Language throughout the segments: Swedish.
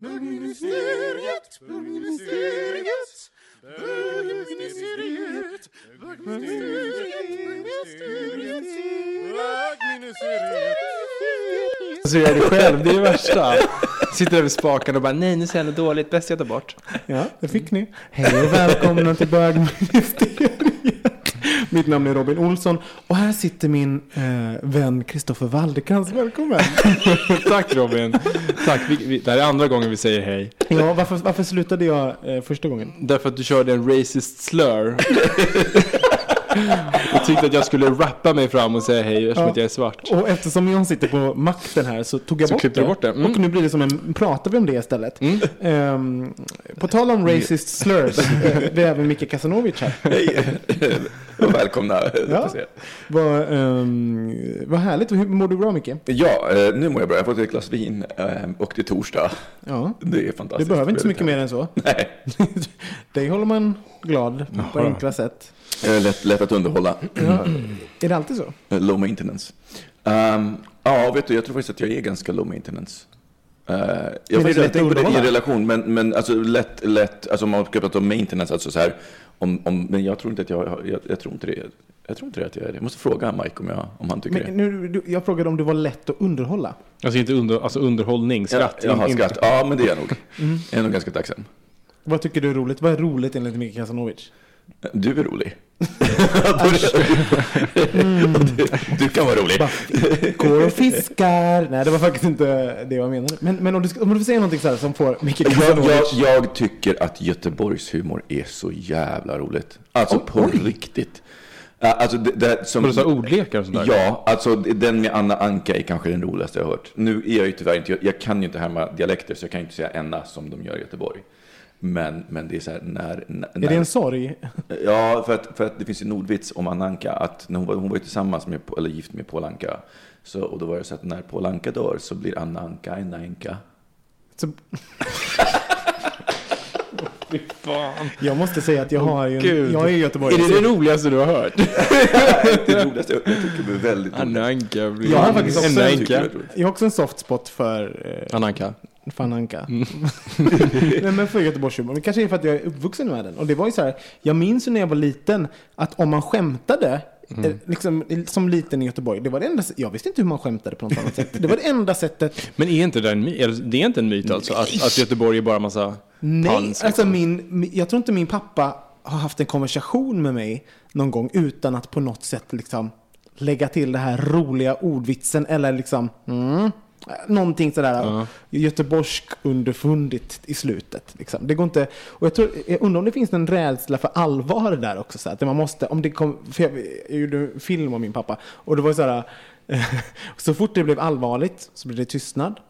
Bögministeriet, bögministeriet, bögministeriet, bögministeriet, bögministeriet. Så gör det själv, det är det värsta. Sitter över spakarna och bara nej nu säger jag något dåligt, bäst jag tar bort. Ja, det fick ni. Hej och välkomna till bögministeriet. Mitt namn är Robin Olsson och här sitter min eh, vän Kristoffer Waldekrans. Välkommen. Tack Robin. Tack, vi, vi, det här är andra gången vi säger hej. Ja, varför, varför slutade jag eh, första gången? Därför att du körde en racist slur. Jag tyckte att jag skulle rappa mig fram och säga hej eftersom Ja. att jag är svart. Och eftersom jag sitter på makten här så tog jag Så bort, det. du bort det. Mm. Och nu blir det som en, pratar vi om det istället. Ehm, på tal om racist slurs, eh, vi har även Micke Kasanovic här. Hej! Välkomna. Ja. Vad, ehm, vad härligt, hur mår du bra Micke? Ja, eh, nu mår jag bra. Jag har fått ett glas vin eh, och det är torsdag. Ja, Det är fantastiskt. behöver inte så mycket mer än så. Nej, Dig håller man glad på enkla sätt. Eh, lätt, lätt att underhålla. Ja, är det alltid så? Eh, Low maintenance. Ehm, ja, vet du, jag tror faktiskt att jag är ganska low maintenance. Uh, jag har det tänkt på det i relation, men, men alltså lätt, lätt, alltså om man ska prata om maintenance, alltså så här, om, om, men jag tror inte att jag, har- jag, jag tror inte det. Jag tror inte det att jag är det. Jag måste fråga Mike om, jag, om han tycker Men det. nu, du, jag frågade om du var lätt att underhålla. Alltså inte under, alltså underhållning, skratt. Ja, jag har in- skratt. Ja, men det är jag nog. Mm. Jag är nog ganska tacksam. Vad tycker du är roligt? Vad är roligt enligt Micke Kasanovic? Du är rolig. Du, du kan vara rolig. Går och fiskar. Nej, det var faktiskt inte det jag menade. Men, men om, du, om du får säga någonting så här som får Micke Jag, jag, jag tycker att Göteborgs humor är så jävla roligt. Alltså på riktigt. Ja, Alltså det, det, som, Vadå, så ordlekar och sånt där? Ja, alltså den med Anna Anka är kanske den roligaste jag har hört. Nu är jag ju tyvärr inte, jag, jag kan ju inte härma dialekter så jag kan ju inte säga enna som de gör i Göteborg. Men, men det är så här när... när Är det en sorg? Ja, för att, för att det finns en ordvits om Anna Anka, att när hon var, hon var ju tillsammans med, eller gift med Paul Anka. Så, och då var det så att när Paul Anka dör så blir Anna Anka en änka. Så, fan. jag måste säga att jag har ju... Gud. Jag är i Göteborg. Är det det roligaste du har hört? Det roligaste, jag, jag tycker det är väldigt roligt. Anna Anka blir... Jag har faktiskt också en- Anka. Jag har också en soft spot för eh, Anna Anka. Fan Anka. Mm. Nej, men för Göteborgshumor. Men kanske är för att jag är uppvuxen med den. Och det var ju så här, jag minns ju när jag var liten att om man skämtade Mm. eh, Liksom, som liten i Göteborg, det var det enda, jag visste inte hur man skämtade på något annat sätt. Det var det enda sättet. Men är inte det en myt? Det är inte en myt alltså? Att, att Göteborg är bara massa Nej, pans? alltså liksom? min, min, jag tror inte min pappa har haft en konversation med mig någon gång utan att på något sätt liksom lägga till det här roliga ordvitsen eller liksom mm, någonting sådär göteborgsk underfundigt i slutet. Liksom. Det går inte, och jag, tror, jag undrar om det finns en rädsla för allvar där också. Så att man måste, om det kom, för jag, jag gjorde en film om min pappa och det var så här, så fort det blev allvarligt så blev det tystnad.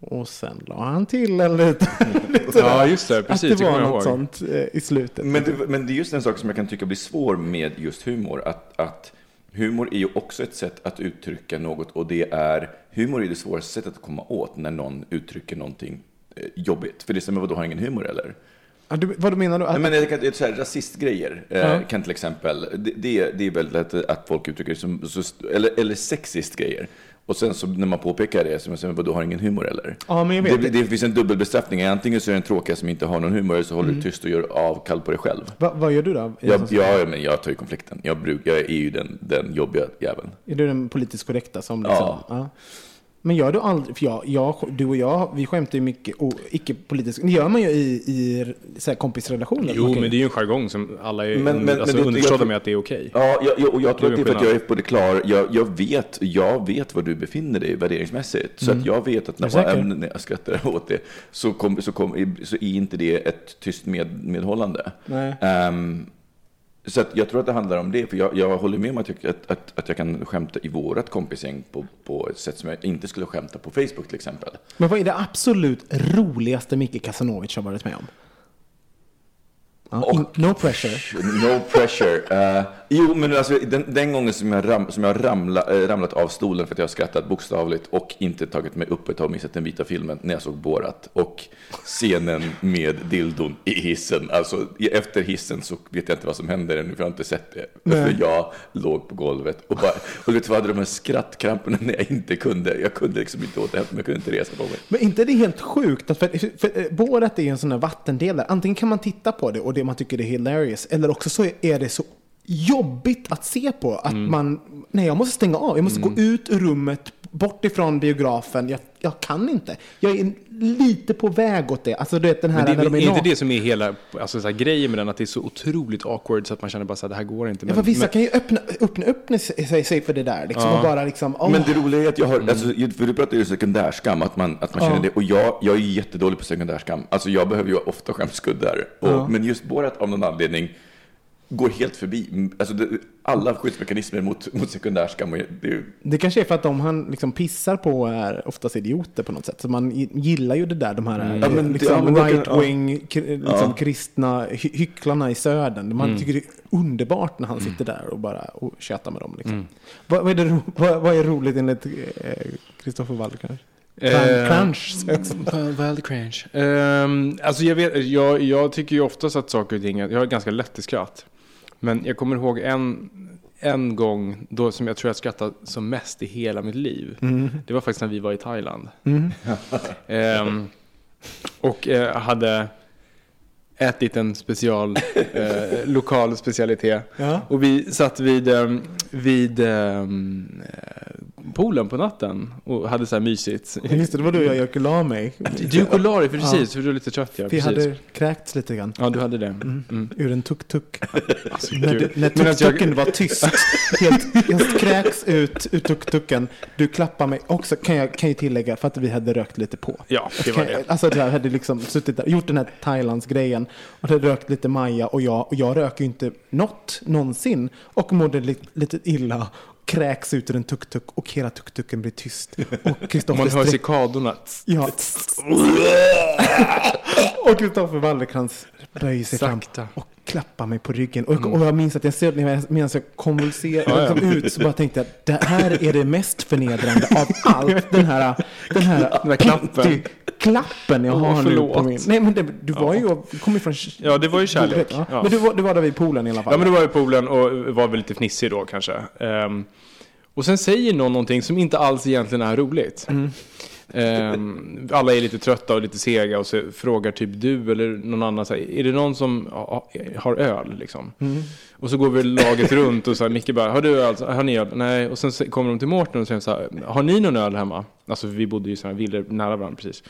Och sen la han till en liten... lite Ja, just det. Precis, Att det det var något ihåg. sånt eh, i slutet. Men det, men det är just en sak som jag kan tycka blir svår med just humor. Att, att humor är ju också ett sätt att uttrycka något och det är, humor är det svåraste sättet att komma åt när någon uttrycker någonting eh, jobbigt. För det är som, vadå, har ingen humor eller? Ja, du, vad menar du? Att, Nej, men jag är så här, rasistgrejer eh, kan till exempel, det, det, är- det är väldigt lätt att folk uttrycker det som, eller, eller sexist grejer. Och sen så när man påpekar det, så man säger, vadå, har ingen humor eller? Ja, men jag vet. Det, det finns en dubbelbestraffning, antingen så är det en tråkiga som inte har någon humor, eller så håller Mm. du tyst och gör avkall på dig själv. Va, vad gör du då? Jag, ja, men jag tar ju konflikten. Jag, bruk, jag är ju den, den jobbiga jäveln. Är du den politiskt korrekta som liksom... Ja. Men gör du aldrig, för jag, jag, du och jag, vi skämtar ju mycket och icke-politiskt. Det gör man ju i, i så här, kompisrelationer. Jo, men det är ju en jargong som alla är Men- men- alltså, underförstådda jag- med att det är okej. Ja, jag, jag, och jag tror att det är för att jag är på det klar. Jag, jag, vet, jag vet var du befinner dig värderingsmässigt. Så att jag vet att när, även när jag skrattar åt det så, kom, så, kom, så är inte det ett tyst med, medhållande. Nej. Ehm, så att jag tror att det handlar om det. För jag, jag håller med om att jag, att, att, att jag kan skämta i vårat kompisgäng på, på ett sätt som jag inte skulle skämta på Facebook till exempel. Men vad är det absolut roligaste Micke Kasanovic har varit med om? In, no pressure. No pressure. Eh, jo, men alltså, den, den gången som jag, ram, som jag ramla, eh, ramlat av stolen för att jag har skrattat bokstavligt och inte tagit mig upp ett tag och missat den vita filmen när jag såg Borat. Och scenen med dildon i hissen. Alltså, efter hissen så vet jag inte vad som händer ännu, för jag har inte sett det. För jag låg på golvet och bara, och vet du hade de här skrattkramperna när jag inte kunde. Jag kunde liksom inte återhämta mig, jag kunde inte resa på mig. Men inte det är helt sjukt? För, för, för, Borat är ju en sån här vattendelare. Antingen kan man titta på det och det man tycker det är hilarious. Eller också så är det så jobbigt att se på. Att man, nej jag måste stänga av. Jag måste gå ut ur rummet, bort ifrån biografen. Jag, jag kan inte. Jag är lite på väg åt det. Alltså du vet den här Men det är, de är inte det som är hela alltså, så här, grejen med den, att det är så otroligt awkward så att man känner bara så här, det här går inte. Ja, för vissa men, kan ju öppna, öppna upp sig, sig för det där. Liksom, och bara liksom, åh. Men det roliga är att jag har, alltså, för du pratar ju sekundärskam, att man, att man känner det. Och jag, jag är jättedålig på sekundärskam. Alltså jag behöver ju ofta skämskuddar. Och, Men just Borat av någon anledning går helt förbi. Alltså det, alla skyddsmekanismer mot, mot sekundärskam. Det är ju, Det kanske är för att de han liksom pissar på är oftast idioter på något sätt. Så man gi- gillar ju det där, de här Ja, men det- liksom, ja, right-wing, k- liksom, kristna hy- hycklarna i södern. Man Mm. tycker det är underbart när han sitter där och bara och tjötar med dem. Liksom. Vad, vad, är det, vad, vad är roligt enligt Kristoffer eh, Wallner? Eh, Crunch. the cringe. Ehm, alltså jag, vet, jag, jag tycker ju oftast att saker och ting, jag har ganska lätt till skratt. Men jag kommer ihåg en, en gång då som jag tror jag skrattade som mest i hela mitt liv. Det var faktiskt när vi var i Thailand. Ehm, och eh, hade ätit en special, eh, lokal specialitet. Ja. Och vi satt vid, ehm, vid ehm, eh, poolen på natten och hade så här mysigt. Just det, det var då jag gick och la mig. Du och Lari, för precis, för du är lite trött ja. Vi hade kräkts lite grann. Ja, du hade det. Mm. Ur en tuk-tuk. Alltså, När, du, när att jag- tuk-tuken var tyst. Helt, jag kräks ut ur tuk-tuken. Du klappar mig också, kan jag, kan jag tillägga, för att vi hade rökt lite på. Ja, det var det. Alltså jag hade liksom suttit där, gjort den här Thailands-grejen och hade rökt lite maja och jag, och jag röker ju inte något någonsin och mådde lite, lite illa. Kräks ut ur en tuk-tuk och hela tuk-tuken blir tyst. Och Kristoffer Man hör cikadorna. Ja. och Kristoffer Wallercrantz böjer sig fram och klappar mig på ryggen. Och, och jag minns att jag ser när jag, medan jag konvulserar Ja, ja. liksom ut så bara tänkte jag det här är det mest förnedrande av allt. Den här, den här, Den klappen. klappen jag har nu på förlåt. min. Nej men det, du var ju, du kom ju från Ja, det var ju kärlek. Ja. Ja. Men du var, du var där vid poolen i alla fall. Ja, men då var i poolen och var väl lite fnissig då kanske. Ehm, och sen säger någon någonting som inte alls egentligen är roligt. Ehm, alla är lite trötta och lite sega och så frågar typ du eller någon annan så här, är det någon som ha- har öl liksom? Och så går vi laget runt och så här, Micke bara, har du öl? Har ni öl? Nej. Och sen kommer de till Mårten och säger så här, har ni någon öl hemma? Alltså vi bodde ju i sådana villor nära varandra precis.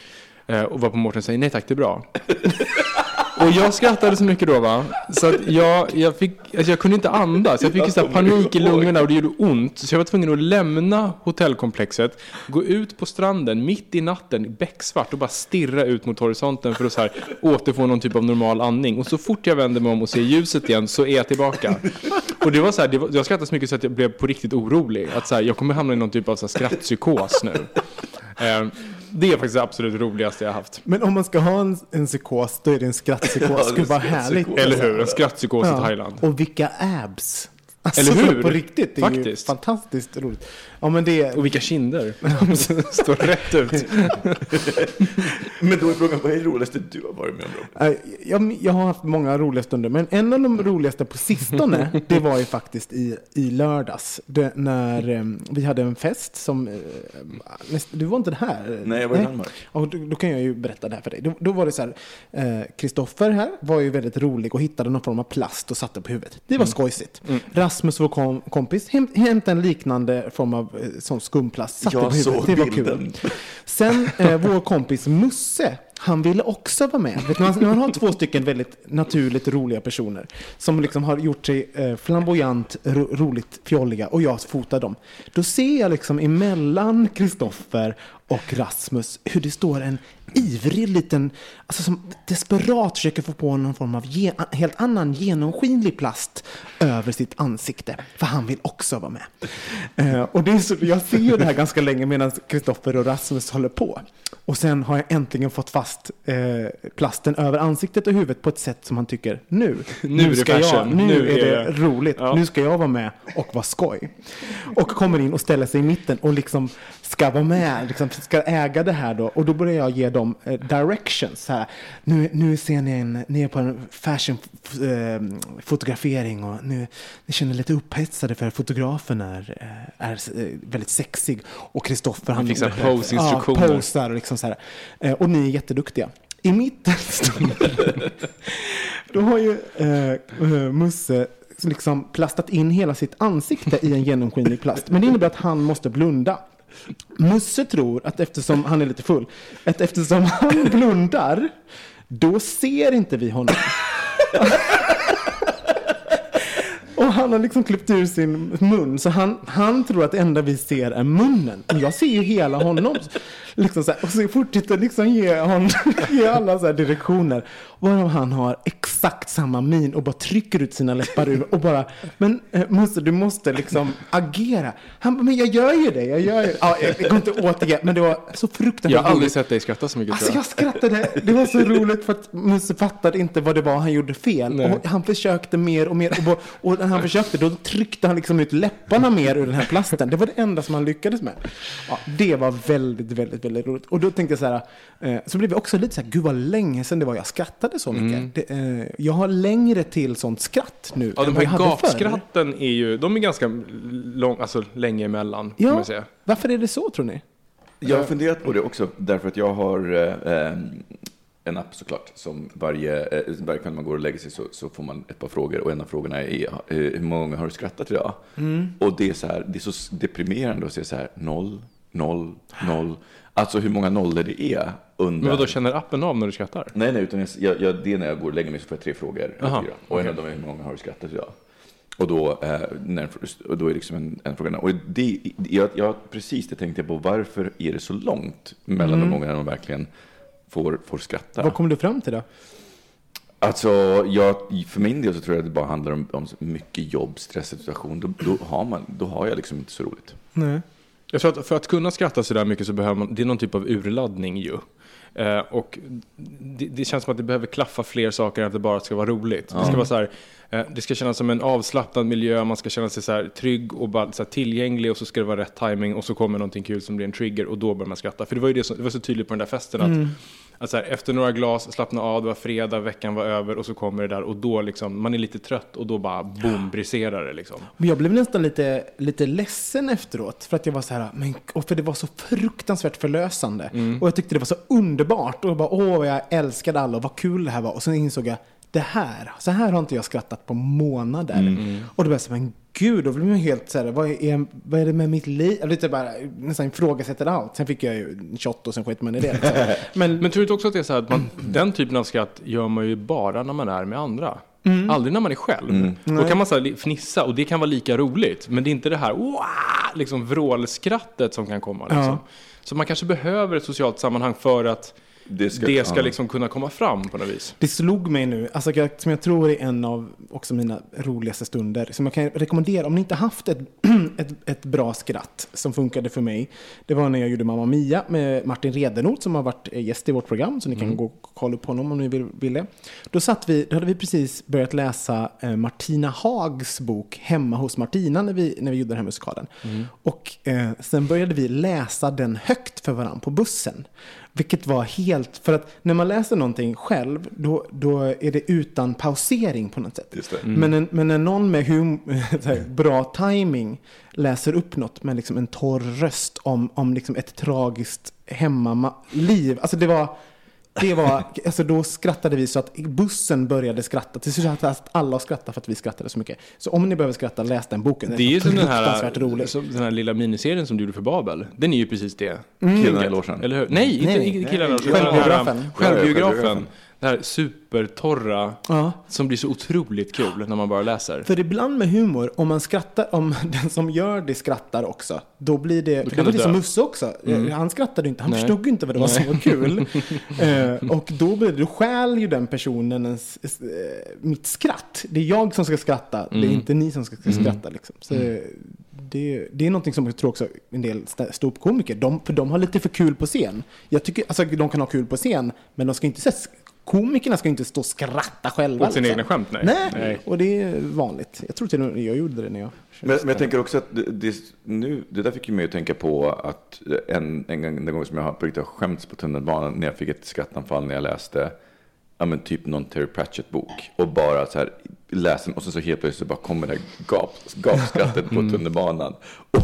Eh, och var på Mårten säger, nej tack det är bra. Och jag skrattade så mycket då va. Så att jag, jag, fick, alltså jag kunde inte andas. Jag fick ju så här panik i lungorna och det gjorde ont. Så jag var tvungen att lämna hotellkomplexet, gå ut på stranden mitt i natten, becksvart och bara stirra ut mot horisonten för att så här återfå någon typ av normal andning. Och så fort jag vänder mig om och ser ljuset igen så är jag tillbaka. Och det var så här, det var, jag skrattade så mycket så att jag blev på riktigt orolig. Att så här, jag kommer hamna i någon typ av så här skrattpsykos nu. Eh, det är faktiskt det absolut roligaste jag har haft. Men om man ska ha en, en psykos, då är det en skrattpsykos. Ja, det skulle vara härligt. Eller hur? En skrattpsykos i Ja. Thailand. Och vilka abs. Alltså, Eller hur? På riktigt. Det är ju Faktiskt. fantastiskt roligt. Ja, men det, Och vilka kinder. Står rätt ut. men då är frågan, vad är det roligaste du har varit med om? Eh, Jag, jag har haft många roliga stunder, men en av de roligaste på sistone, det var ju faktiskt i, i lördags. Det, när eh, vi hade en fest som... eh, näst, du var inte här? Nej, jag var i Danmark. Och då, då kan jag ju berätta det här för dig. Då, då var det så här, Kristoffer här var ju väldigt rolig och hittade någon form av plast och satte på huvudet. Det var skojsigt. Rasmus Rasmus, vår kom, kompis, häm, hämtade en liknande form av eh, sån skumplast. satte Jag huvudet. såg det var bilden. kul. Sen eh, vår kompis Musse, han ville också vara med. Vet man, när man har två stycken väldigt naturligt roliga personer som liksom har gjort sig eh, flamboyant, ro, roligt fjolliga och jag fotar dem. Då ser jag liksom emellan Kristoffer och Rasmus hur det står en ivrig liten, alltså som desperat försöker få på någon form av ge, helt annan genomskinlig plast över sitt ansikte. För han vill också vara med. Eh, och det är så, jag ser ju det här ganska länge medan Kristoffer och Rasmus håller på. Och sen har jag äntligen fått fast eh, plasten över ansiktet och huvudet på ett sätt som han tycker nu. Nu det ska jag, nu, Nu är det det- roligt. Ja. Nu ska jag vara med och vara skoj. Och kommer in och ställer sig i mitten och liksom ska vara med, liksom ska äga det här då. Och då börjar jag ge dem eh, directions. Så här. Nu, nu ser ni, en, ni är på en fashion eh, fotografering och nu ni känner lite upphetsade för fotografen är, eh, är eh, väldigt sexig. Och Kristoffer han fixar pose-instruktioner. Ja, posar och liksom så här. Eh, och ni är jätteduktiga. I mitten då har ju Musse liksom plastat in hela sitt ansikte i en genomskinlig plast. Men det innebär att han måste blunda. Musse tror att eftersom han är lite full, att eftersom han blundar, då ser inte vi honom. Och han har liksom klippt ur sin mun, så han, han tror att det enda vi ser är munnen. Men jag ser ju hela honom. Liksom så här, och så fortsätter liksom ge, honom, ge alla så här direktioner. Varav han har exakt samma min och bara trycker ut sina läppar ur och bara, men eh, Musse du måste liksom agera. Han bara, men jag gör ju det, jag gör ju ja, Jag går inte återge, men det var så fruktansvärt Jag har aldrig roligt. sett dig skratta så mycket Alltså jag skrattade, det var så roligt för att Musse fattade inte vad det var han gjorde fel. Nej. Och han försökte mer och mer. Och, och han försökte då tryckte han liksom ut läpparna mer ur den här plasten. Det var det enda som han lyckades med. Ja, det var väldigt, väldigt, väldigt roligt. Och då tänkte jag så här, eh, så blev jag också lite så här, gud vad länge sedan det var jag skrattade så mycket. Det, eh, jag har längre till sånt skratt nu Mm. Ja, än de vad jag här hade förr. gapskratten är ju, de är ganska lång, alltså länge emellan, Ja, man säga. varför är det så tror ni? Jag har funderat på det också, därför att jag har eh, en app såklart, som varje, eh, varje kväll man går och lägger sig så, så får man ett par frågor och en av frågorna är eh, hur många har du skrattat idag? Och det är, så här, det är så deprimerande att se så här noll, noll, noll. Alltså hur många nollor det är under... Men vadå, känner appen av när du skrattar? Nej, nej, utan jag, jag, det är när jag går och lägger mig så får jag tre frågor. Aha, fyra. Och en av dem är hur många har du skrattat idag? Och då, eh, när, och då är liksom en, en fråga. Och det, jag, jag, precis det tänkte jag på, varför är det så långt mellan de gångerna man verkligen får, får skratta? Vad kom du fram till då? Alltså, jag, för min del så tror jag att det bara handlar om, om mycket jobb, stressad situation. Då, då, har man, då har jag liksom inte så roligt. Nej. Jag tror att för att kunna skratta så där mycket så behöver man, det är någon typ av urladdning ju. Eh, och det, det känns som att det behöver klaffa fler saker än att det bara ska vara roligt. Det ska vara så här, eh, det ska kännas som en avslappnad miljö, man ska känna sig så här trygg och bara så tillgänglig och så ska det vara rätt timing och så kommer någonting kul som blir en trigger och då börjar man skratta. För det var ju det, som, det var så tydligt på den där festen att, att så här, efter några glas, slappna av, det var fredag, veckan var över och så kommer det där och då liksom, man är lite trött och då bara boom, briserar det liksom. Men jag blev nästan lite, lite ledsen efteråt. För att jag var så här, men, och för det var så fruktansvärt förlösande. Och jag tyckte det var så underbart. Och jag bara, åh, jag älskade alla och vad kul det här var. Och sen insåg jag, det här, så här har inte jag skrattat på månader. Och då blev jag så men gud, då blev jag helt så här, vad är, vad är det med mitt liv? Jag lite bara nästan ifrågasätter allt. Sen fick jag ju en shot och sen sket man i det. Liksom. Men, Men tror du inte också att det är så här att man, den typen av skratt gör man ju bara när man är med andra? Aldrig när man är själv. Då kan man så här fnissa och det kan vara lika roligt. Men det är inte det här liksom vrålskrattet som kan komma. Liksom. Ja. Så man kanske behöver ett socialt sammanhang för att Det ska, det ska liksom kunna komma fram på något vis. Det slog mig nu, alltså, jag- som jag tror är en av också mina roligaste stunder, som jag kan rekommendera om ni inte haft ett, ett, ett bra skratt som funkade för mig. Det var när jag gjorde Mamma Mia med Martin Redenort som har varit eh, gäst i vårt program, så ni kan gå och kolla upp honom om ni vill, vill det. Då, satt vi, då hade vi precis börjat läsa eh, Martina Hags bok Hemma hos Martina när vi, när vi gjorde den här musikalen. Och eh, sen började vi läsa den högt för varandra på bussen. Vilket var helt, för att när man läser någonting själv, då, då är det utan pausering på något sätt. Det. Men, en, men när någon med hum, här, bra timing läser upp något med liksom en torr röst om, om liksom ett tragiskt hemmaliv. Alltså det var, Det var, alltså då skrattade vi så att bussen började skratta. Till slut att alla skrattade för att vi skrattade så mycket. Så om ni behöver skratta, läs den boken. Det är ju som den här, rolig. som den här lilla miniserien som du gjorde för Babel. Den är ju precis det. Killarna i logen. Eller hur? Nej, inte, Nej, killarna. den här, Självbiografen. Självbiografen. Det här supertorra, Ja. som blir så otroligt kul när man bara läser. För ibland med humor, om man skrattar, om den som gör det skrattar också, då blir det, Då kan var det det som dö. Musse också. Han skrattade inte, han Nej. förstod inte vad det var som var kul. eh, och då, blir det, då stjäl ju den personen ens, eh, mitt skratt. Det är jag som ska skratta, det är inte ni som ska skratta. Liksom. Så, det, det är någonting som jag tror också en del ståuppkomiker, de, för de har lite för kul på scen. Jag tycker, alltså de kan ha kul på scen, men de ska inte Komikerna ska inte stå och skratta själva. Åt sina liksom. egna skämt, nej. Nej. Nej. och det är vanligt. Jag tror till och med jag gjorde det när jag... Men, men jag tänker också att det, det, nu, det där fick ju mig att tänka på att en, en, gång, en gång som jag har på riktigt har skämts på tunnelbanan när jag fick ett skrattanfall när jag läste ja, men typ någon Terry Pratchett-bok och bara så här läste den och så, så helt plötsligt så bara kommer det här gap, gapskrattet på tunnelbanan. Och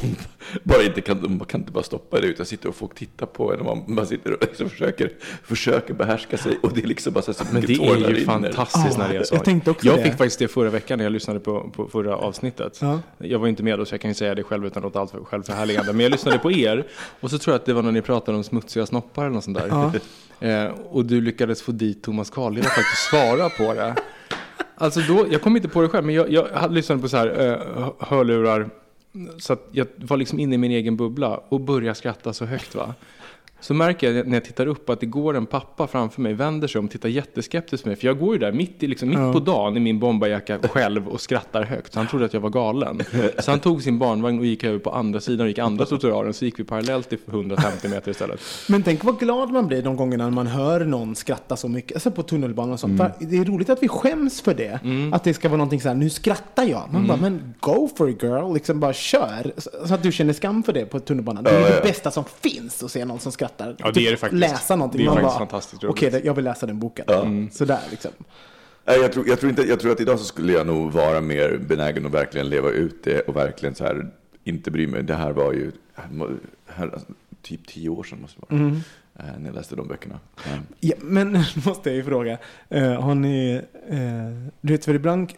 bara inte kan, man kan inte bara stoppa det utan sitter och folk tittar på en och man bara sitter och liksom försöker, försöker behärska sig och det är liksom bara så, här så Men det är ju fantastiskt Ja, när det är så. jag tänkte också jag det. fick faktiskt det förra veckan när jag lyssnade på, på förra avsnittet. Ja. Jag var inte med då så jag kan ju säga det själv utan något allt för självförhärligande. Men jag lyssnade på er och så tror jag att det var när ni pratade om smutsiga snoppar eller något sånt där. Eh, och du lyckades få dit Thomas Carlgren att faktiskt svara på det. Alltså då, jag kom inte på det själv, men jag, jag lyssnade på så här eh, hörlurar. Så att jag var liksom inne i min egen bubbla och började skratta så högt va. Så märker jag när jag tittar upp att det går en pappa framför mig, vänder sig om, tittar jätteskeptiskt på mig. För jag går ju där mitt, i, liksom, mitt på dagen i min bomberjacka själv och skrattar högt. Så han trodde att jag var galen. Så han tog sin barnvagn och gick över på andra sidan och gick andra trottoaren. Så gick vi parallellt i 150 meter istället. Men tänk vad glad man blir de gångerna man hör någon skratta så mycket. Alltså på tunnelbanan och sånt. Mm. Det är roligt att vi skäms för det. Att det ska vara någonting så här, nu skrattar jag. Man Mm. bara, men go for it girl. Liksom bara kör. Så så att du känner skam för det på tunnelbanan. Det är det bästa som finns att se någon som skrattar. Ja, det är det faktiskt. Läsa någonting. Det är man faktiskt bara, fantastiskt roligt. Okej, det- jag vill läsa den boken. Mm. Sådär liksom. Jag, tror, jag, tror inte, jag tror att idag så skulle jag nog vara mer benägen att verkligen leva ut det och verkligen så här inte bry mig. Det här var ju här, typ tio år sedan måste det vara. eh, När jag läste de böckerna. Eh, Ja, men nu måste jag ju fråga. Eh, har ni, eh, du vet för ibland,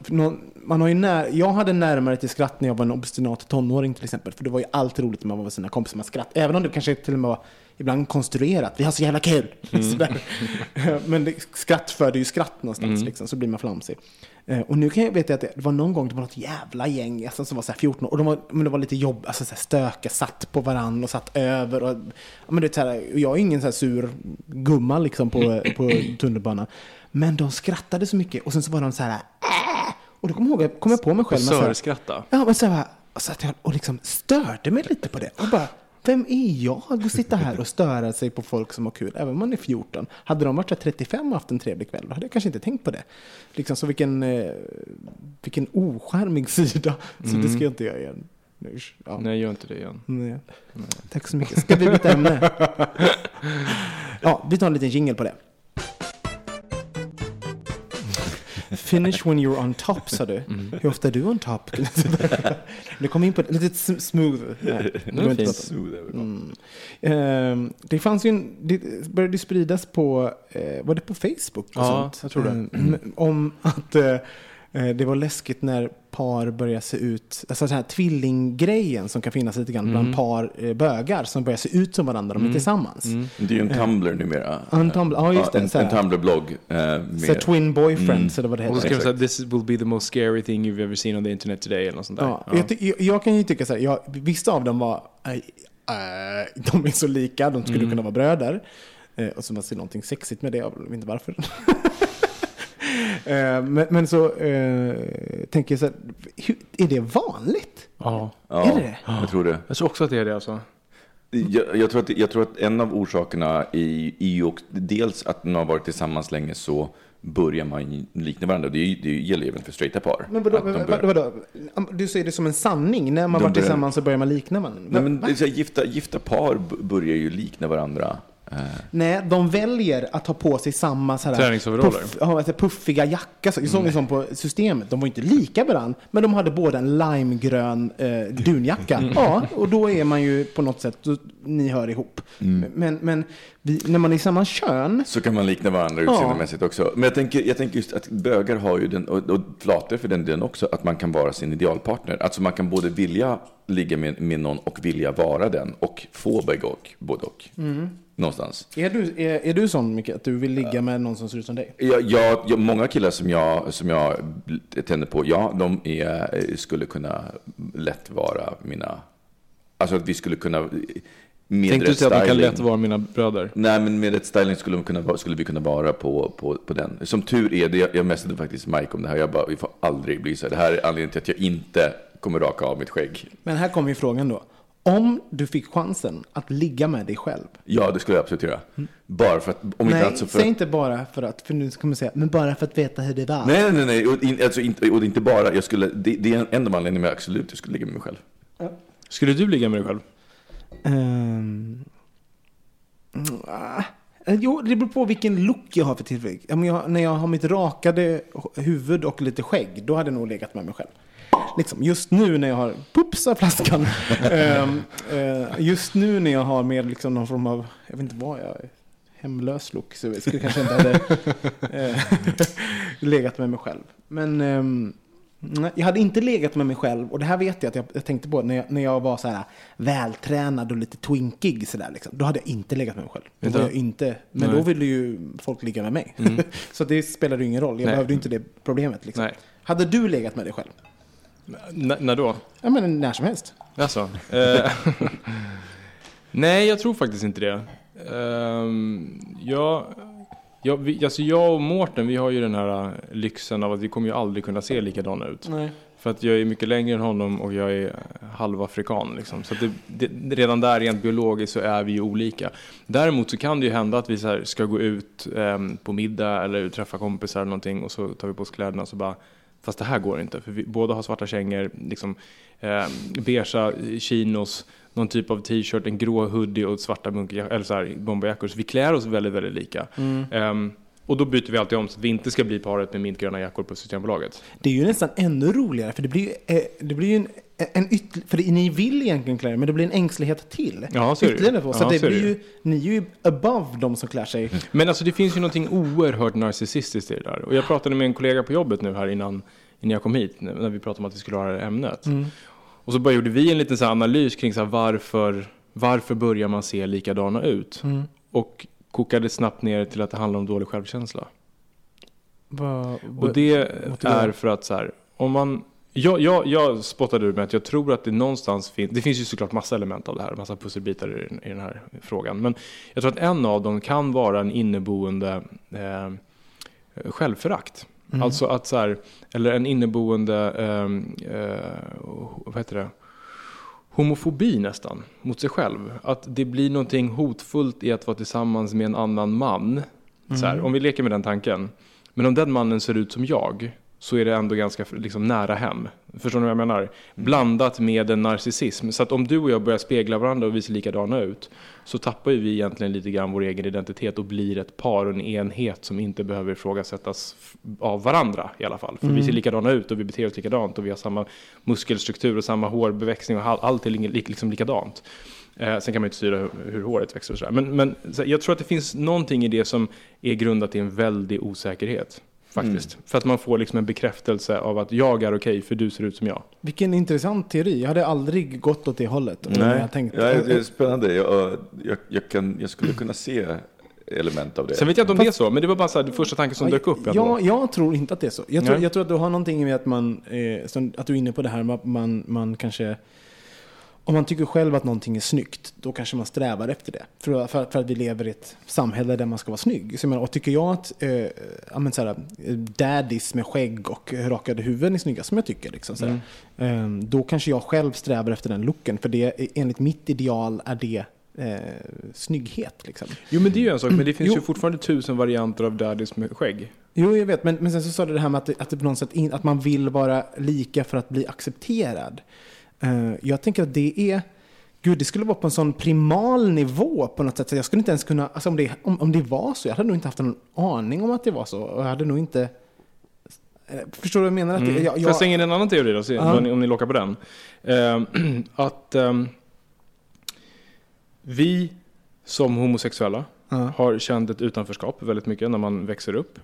man har ju när, jag hade närmare till skratt när jag var en obstinat tonåring till exempel. För det var ju alltid roligt när man var med sina kompisar med skratt. Även om det kanske till och med var ibland konstruerat. Vi har så jävla kul! Eh, men det, skratt föder ju skratt någonstans liksom, så blir man flamsig. Eh, och nu kan jag veta att det var någon gång det var något jävla gäng alltså, som var så här 14 år. Och de var, men det var lite jobb, alltså så här stökiga, satt på varann och satt över. Och, men det är så här, jag är ingen så sur gumma liksom på, på tunnelbanan. Men de skrattade så mycket och sen så var de så här äh! Och då kom jag, ihåg, kom jag på mig själv. så Sörskratta. Ja, men så här, och satt jag och liksom störde mig lite på det. Och bara, vem är jag att sitta här och störa sig på folk som har kul, även om man är 14? Hade de varit så här 35 och haft en trevlig kväll, då hade jag kanske inte tänkt på det. Liksom, så vilken, eh, vilken ocharmig sida. Så det ska jag inte göra igen. Ja. Nej, gör inte det igen. Nej. Tack så mycket. Ska vi byta ämne? Ja, vi tar en liten jingle på det. Finish when you're on top, sa du. Hur ofta är du on top? Du kom in på det, lite smooth. Nej, det fint. prata. Mm. Ehm, det fanns ju en, det började spridas på, eh, var det på Facebook? Och Ja, sånt? jag tror det. Ehm, om att eh, det var läskigt när par börjar se ut, alltså den här tvillinggrejen som kan finnas lite grann bland par eh, bögar som börjar se ut som varandra, de är tillsammans. Det är ju en Tumblr numera. En Tumblr- ja, just det, En, en Tumblr-blogg. Eh, Så twin boyfriends eller vad det Och så heter. skrev de så här, this will be the most scary thing you've ever seen on the internet today, eller något sånt där. Ja, Jag, ty- jag, jag kan ju tycka så här, jag, vissa av dem var, äh, äh, de är så lika, de skulle kunna vara bröder. Eh, och så man ser någonting sexigt med det, jag vet inte varför. eh, men, men så eh, tänker jag så här, hur, är det vanligt? Ja. ja, är det? Jag tror det. Jag tror också att det är det alltså. Jag, jag, tror att, jag tror att en av orsakerna är, ju dels att man har varit tillsammans länge så börjar man likna varandra. Det, det gäller ju även för straighta par. Men vadå, Att de vad, börjar- vadå, vadå? Du säger det som en sanning, när man De varit börjar- tillsammans så börjar man likna varandra? Nej, men Va? gifta, gifta par börjar ju likna varandra Nej, de väljer att ha på sig samma så här Träningsoveraller. puff, ja, alltså puffiga jacka. Så, jag såg en sån på systemet. De var inte lika varandra, men de hade båda en limegrön eh, dunjacka. Ja, och då är man ju på något sätt, då, ni hör ihop. Men, men vi, när man är i samma kön, Så kan man likna varandra Ja. utseendemässigt också. Men jag tänker, jag tänker just att bögar har ju den, och, och flator för den delen också, att man kan vara sin idealpartner. Alltså man kan både vilja ligga med, med någon och vilja vara den och få bägge och, både och. Någonstans. är du, är, är du sån mycket att du vill ligga med någon som ser ut som dig? Jag, jag, jag, många killar som jag, som jag tänder på, ja, de är, skulle kunna lätt vara mina... Alltså att vi skulle kunna... Med Tänkte du säga att de kan lätt vara mina bröder? Nej, men med rätt styling skulle, de kunna, skulle vi kunna vara på, på, på den. Som tur är, det, jag, jag messade faktiskt Mike om det här. Jag bara, vi får aldrig bli så här. Det här är anledningen till att jag inte kommer raka av mitt skägg. Men här kommer ju frågan då. Om du fick chansen att ligga med dig själv. Ja, det skulle jag absolut göra. Bara för att, om inte Nej, annat så för säg inte bara för att, för nu kommer jag säga, men bara för att veta hur det var. Nej, nej, nej. Och, in, alltså, inte, och inte bara, jag skulle, det, det är en enda anledning med absolut jag skulle ligga med mig själv. Skulle du ligga med dig själv? Ah, jo, det beror på vilken look jag har för tillfället. Jag, när jag har mitt rakade huvud och lite skägg, då hade jag nog legat med mig själv. Liksom, just nu när jag har, pupsa flaskan. Ehm, eh, just nu när jag har med liksom någon form av, jag vet inte vad jag är, hemlös look, så jag skulle kanske inte hade eh, legat med mig själv. Men ehm, jag hade inte legat med mig själv, och det här vet jag att jag, jag tänkte på när jag, när jag var så här vältränad och lite twinkig sådär liksom. Då hade jag inte legat med mig själv. Då var jag inte, men Nej. Mm. då ville ju folk ligga med mig. så det spelade ju ingen roll, jag Nej. behövde inte det problemet liksom. Hade du legat med dig själv? N- när då? Ja men när som helst. Alltså, eh, nej, jag tror faktiskt inte det. Um, jag, jag, vi, alltså jag och Mårten, vi har ju den här eh, lyxen av att vi kommer ju aldrig kunna se likadana ut. Nej. För att jag är mycket längre än honom och jag är halvafrikan. Liksom. Så det, det, redan där rent biologiskt så är vi ju olika. Däremot så kan det ju hända att vi så ska gå ut ehm, på middag eller träffa kompisar eller någonting och så tar vi på oss kläderna och så bara Fast det här går inte, för vi båda har svarta kängor, liksom, eh, beigea chinos, någon typ av t-shirt, en grå hoodie och svarta munkjackor, eller så här, bomberjackor. Så vi klär oss väldigt, väldigt lika. Ehm, och då byter vi alltid om så att vi inte ska bli paret med mintgröna jackor på Systembolaget. Det är ju nästan ännu roligare, för det blir ju, eh, det blir ju en, en ytterligare, för ni vill egentligen klä er, men det blir en ängslighet till. Ja, så är det ju. Ytterligare på. Så Ja, det så blir ju. ni är ju above de som klär sig. Men alltså det finns ju någonting oerhört narcissistiskt i det där. Och jag pratade med en kollega på jobbet nu här innan, innan jag kom hit, när vi pratade om att vi skulle ha det här ämnet. Och så bara gjorde vi en liten så analys kring så varför, varför börjar man se likadana ut? Och kokade snabbt ner till att det handlar om dålig självkänsla. Vad- Och det är för att så här, om man... Jag, jag, jag spottade ur med att jag tror att det någonstans finns, det finns ju såklart massa element av det här, massa pusselbitar i, den- i den här frågan. Men jag tror att en av dem kan vara en inneboende eh, självförakt. Alltså att så här, eller en inneboende, eh, eh, vad heter det? homofobi nästan mot sig själv. Att det blir någonting hotfullt i att vara tillsammans med en annan man. Så här, om vi leker med den tanken. Men om den mannen ser ut som jag så är det ändå ganska liksom, nära hem. Förstår ni vad jag menar? Blandat med en narcissism. Så att om du och jag börjar spegla varandra och vi ser likadana ut så tappar ju vi egentligen lite grann vår egen identitet och blir ett par och en enhet som inte behöver ifrågasättas av varandra i alla fall. För vi ser likadana ut och vi beter oss likadant och vi har samma muskelstruktur och samma hårbeväxning och all, allt är li- liksom likadant. Eh, sen kan man ju inte styra hur, hur håret växer och sådär. Men, men så jag tror att det finns någonting i det som är grundat i en väldig osäkerhet. Faktiskt. För att man får liksom en bekräftelse av att jag är okej för du ser ut som jag. Vilken intressant teori. Jag hade aldrig gått åt det hållet. om Jag tänkte, Ja, det är spännande. Jag, jag, jag, kan, jag skulle kunna se element av det. Sen vet jag inte om det är så, men det var bara så här, det första tanken som dök upp. Ja, jag tror inte att det är så. Jag tror, Nej. jag tror att du har någonting med att man, eh, som, att du är inne på det här man, man kanske, om man tycker själv att någonting är snyggt, då kanske man strävar efter det. För, för, för att vi lever i ett samhälle där man ska vara snygg. Så jag menar, och tycker jag att eh, ja, men så här, eh, daddies med skägg och rakade huvuden är snygga, som jag tycker, liksom, så här, eh, då kanske jag själv strävar efter den looken. För det, enligt mitt ideal är det eh, snygghet. Liksom. Jo men det är ju en sak, men det finns Jo. ju fortfarande tusen varianter av daddies med skägg. Jo, jag vet. Men, men sen så sa du det här med att, att, det på något sätt in, att man vill vara lika för att bli accepterad. Eh, jag tänker att det är Gud, det skulle vara på en sån primal nivå på något sätt. Så jag skulle inte ens kunna, alltså om det, om, om det var så, jag hade nog inte haft någon aning om att det var så. Och jag hade nog inte... eh, Förstår du vad jag menar? Att Mm. jag, Får jag jag, slänga in en annan teori då, se Ja. vad ni- om ni lockar på den. Ehm, att ehm, vi som homosexuella Ja. har känt ett utanförskap väldigt mycket när man växer upp.